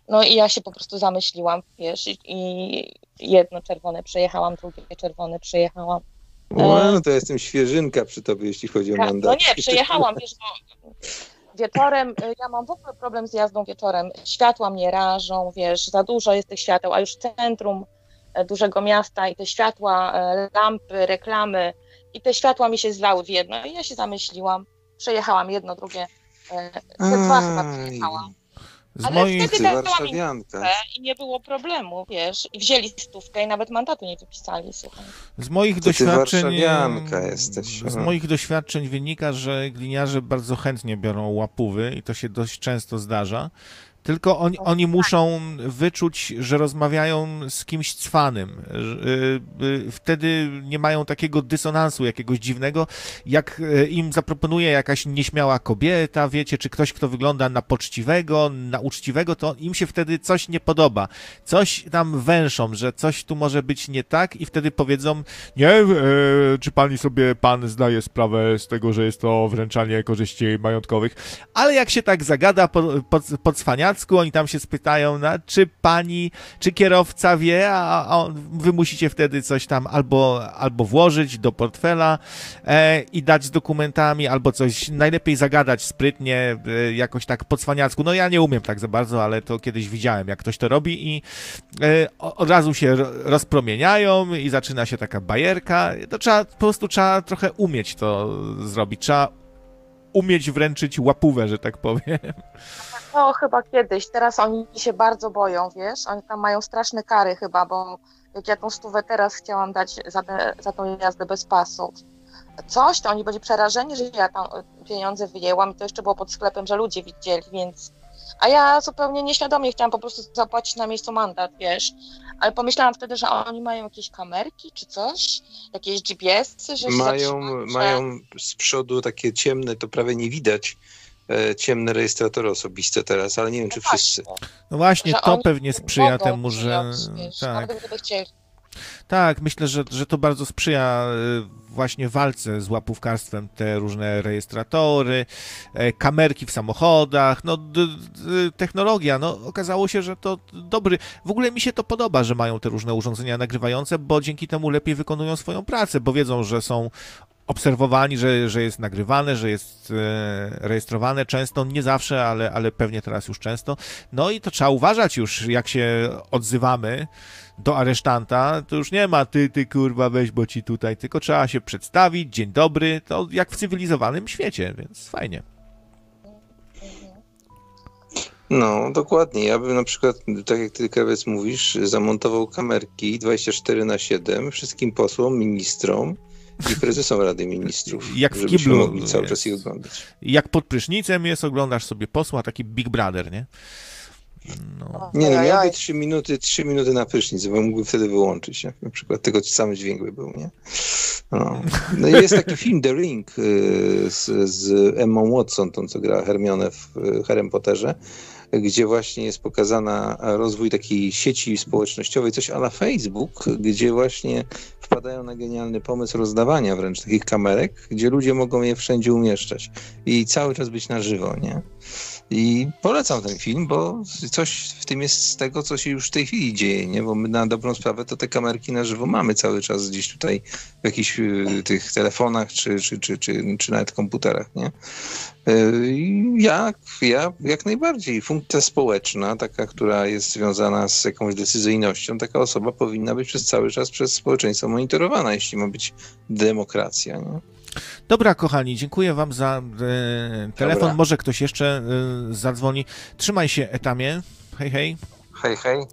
No i ja się po prostu zamyśliłam, wiesz, i jedno czerwone przejechałam, drugie czerwone przejechałam. No, to jestem świeżynka przy tobie, jeśli chodzi o mandat. No nie, przejechałam, wiesz, bo wieczorem, y, ja mam w ogóle problem z jazdą wieczorem. Światła mnie rażą, wiesz, za dużo jest tych świateł, a już centrum e, dużego miasta i te światła, e, lampy, reklamy i te światła mi się zlały w jedno i ja się zamyśliłam, przejechałam jedno, drugie, e, te dwa chyba przejechałam. Z Ale moich... wtedy warszawianka. i nie było problemu, wiesz, i wzięli stówkę i nawet mandatu nie wypisali, słuchaj. Z moich to doświadczeń jesteś. Z moich doświadczeń wynika, że gliniarze bardzo chętnie biorą łapówy i to się dość często zdarza. Tylko oni, oni muszą wyczuć, że rozmawiają z kimś cwanym. Y, y, wtedy nie mają takiego dysonansu jakiegoś dziwnego, jak y, im zaproponuje jakaś nieśmiała kobieta, wiecie, czy ktoś, kto wygląda na poczciwego, na uczciwego, to im się wtedy coś nie podoba. Coś tam węszą, że coś tu może być nie tak i wtedy powiedzą, nie, czy pani sobie, pan zdaje sprawę z tego, że jest to wręczanie korzyści majątkowych, ale jak się tak zagada po, po, po oni tam się spytają, na, czy pani, czy kierowca wie, a, a wy musicie wtedy coś tam albo, albo włożyć do portfela e, i dać z dokumentami, albo coś, najlepiej zagadać sprytnie, e, jakoś tak po cwaniacku. No ja nie umiem tak za bardzo, ale to kiedyś widziałem, jak ktoś to robi i e, od razu się rozpromieniają i zaczyna się taka bajerka. To trzeba, po prostu trzeba trochę umieć to zrobić. Trzeba umieć wręczyć łapówę, że tak powiem. To chyba kiedyś, teraz oni się bardzo boją, wiesz, oni tam mają straszne kary chyba, bo jak ja tą stówę teraz chciałam dać za, te, za tą jazdę bez pasów, coś, to oni byli przerażeni, że ja tam pieniądze wyjęłam i to jeszcze było pod sklepem, że ludzie widzieli, więc a ja zupełnie nieświadomie chciałam po prostu zapłacić na miejscu mandat, wiesz. Ale pomyślałam wtedy, że oni mają jakieś kamerki czy coś, jakieś GPS-y, że mają, mają z przodu takie ciemne, to prawie nie widać. E, ciemne rejestratory osobiste teraz, ale nie wiem, czy no wszyscy. No właśnie, to pewnie sprzyja temu, że. Wiesz, tak. Tak, myślę, że, że to bardzo sprzyja y, właśnie walce z łapówkarstwem, te różne rejestratory, e, kamerki w samochodach, no technologia, no okazało się, że to dobry, w ogóle mi się to podoba, że mają te różne urządzenia nagrywające, bo dzięki temu lepiej wykonują swoją pracę, bo wiedzą, że są obserwowani, że, że jest nagrywane, że jest e, rejestrowane często, nie zawsze, ale, ale pewnie teraz już często. No i to trzeba uważać już, jak się odzywamy do aresztanta, to już nie ma ty, ty kurwa weź, bo ci tutaj, tylko trzeba się przedstawić, dzień dobry, to jak w cywilizowanym świecie, więc fajnie. No, dokładnie. Ja bym na przykład, tak jak ty, Krewiec, mówisz, zamontował kamerki 24 na 7 wszystkim posłom, ministrom, i prezesom Rady Ministrów. Jak w kiblu. mogli cały czas ich oglądać. Jak pod prysznicem jest, oglądasz sobie posła, taki Big Brother, nie? No. Nie no, miałby 3 minuty, 3 minuty na prysznic, bo mógłby wtedy wyłączyć, nie? na przykład tego sam dźwięk by był, nie? No. no jest taki film The Ring y, z, z Emma Watson, tą co gra Hermione w y, Harry Potterze, gdzie właśnie jest pokazana rozwój takiej sieci społecznościowej, coś ala Facebook, gdzie właśnie wpadają na genialny pomysł rozdawania wręcz takich kamerek, gdzie ludzie mogą je wszędzie umieszczać i cały czas być na żywo, nie? I polecam ten film, bo coś w tym jest z tego, co się już w tej chwili dzieje, nie? Bo my na dobrą sprawę to te kamerki na żywo mamy cały czas gdzieś tutaj w jakichś y, tych telefonach czy, czy, czy, czy, czy nawet komputerach, nie? Y, ja, ja jak najbardziej. Funkcja społeczna, taka, która jest związana z jakąś decyzyjnością, taka osoba powinna być przez cały czas przez społeczeństwo monitorowana, jeśli ma być demokracja. Nie? Dobra, kochani, dziękuję Wam za e, telefon. Dobra. Może ktoś jeszcze e, zadzwoni. Trzymaj się, Etamie. Hej, hej. Hej, hej.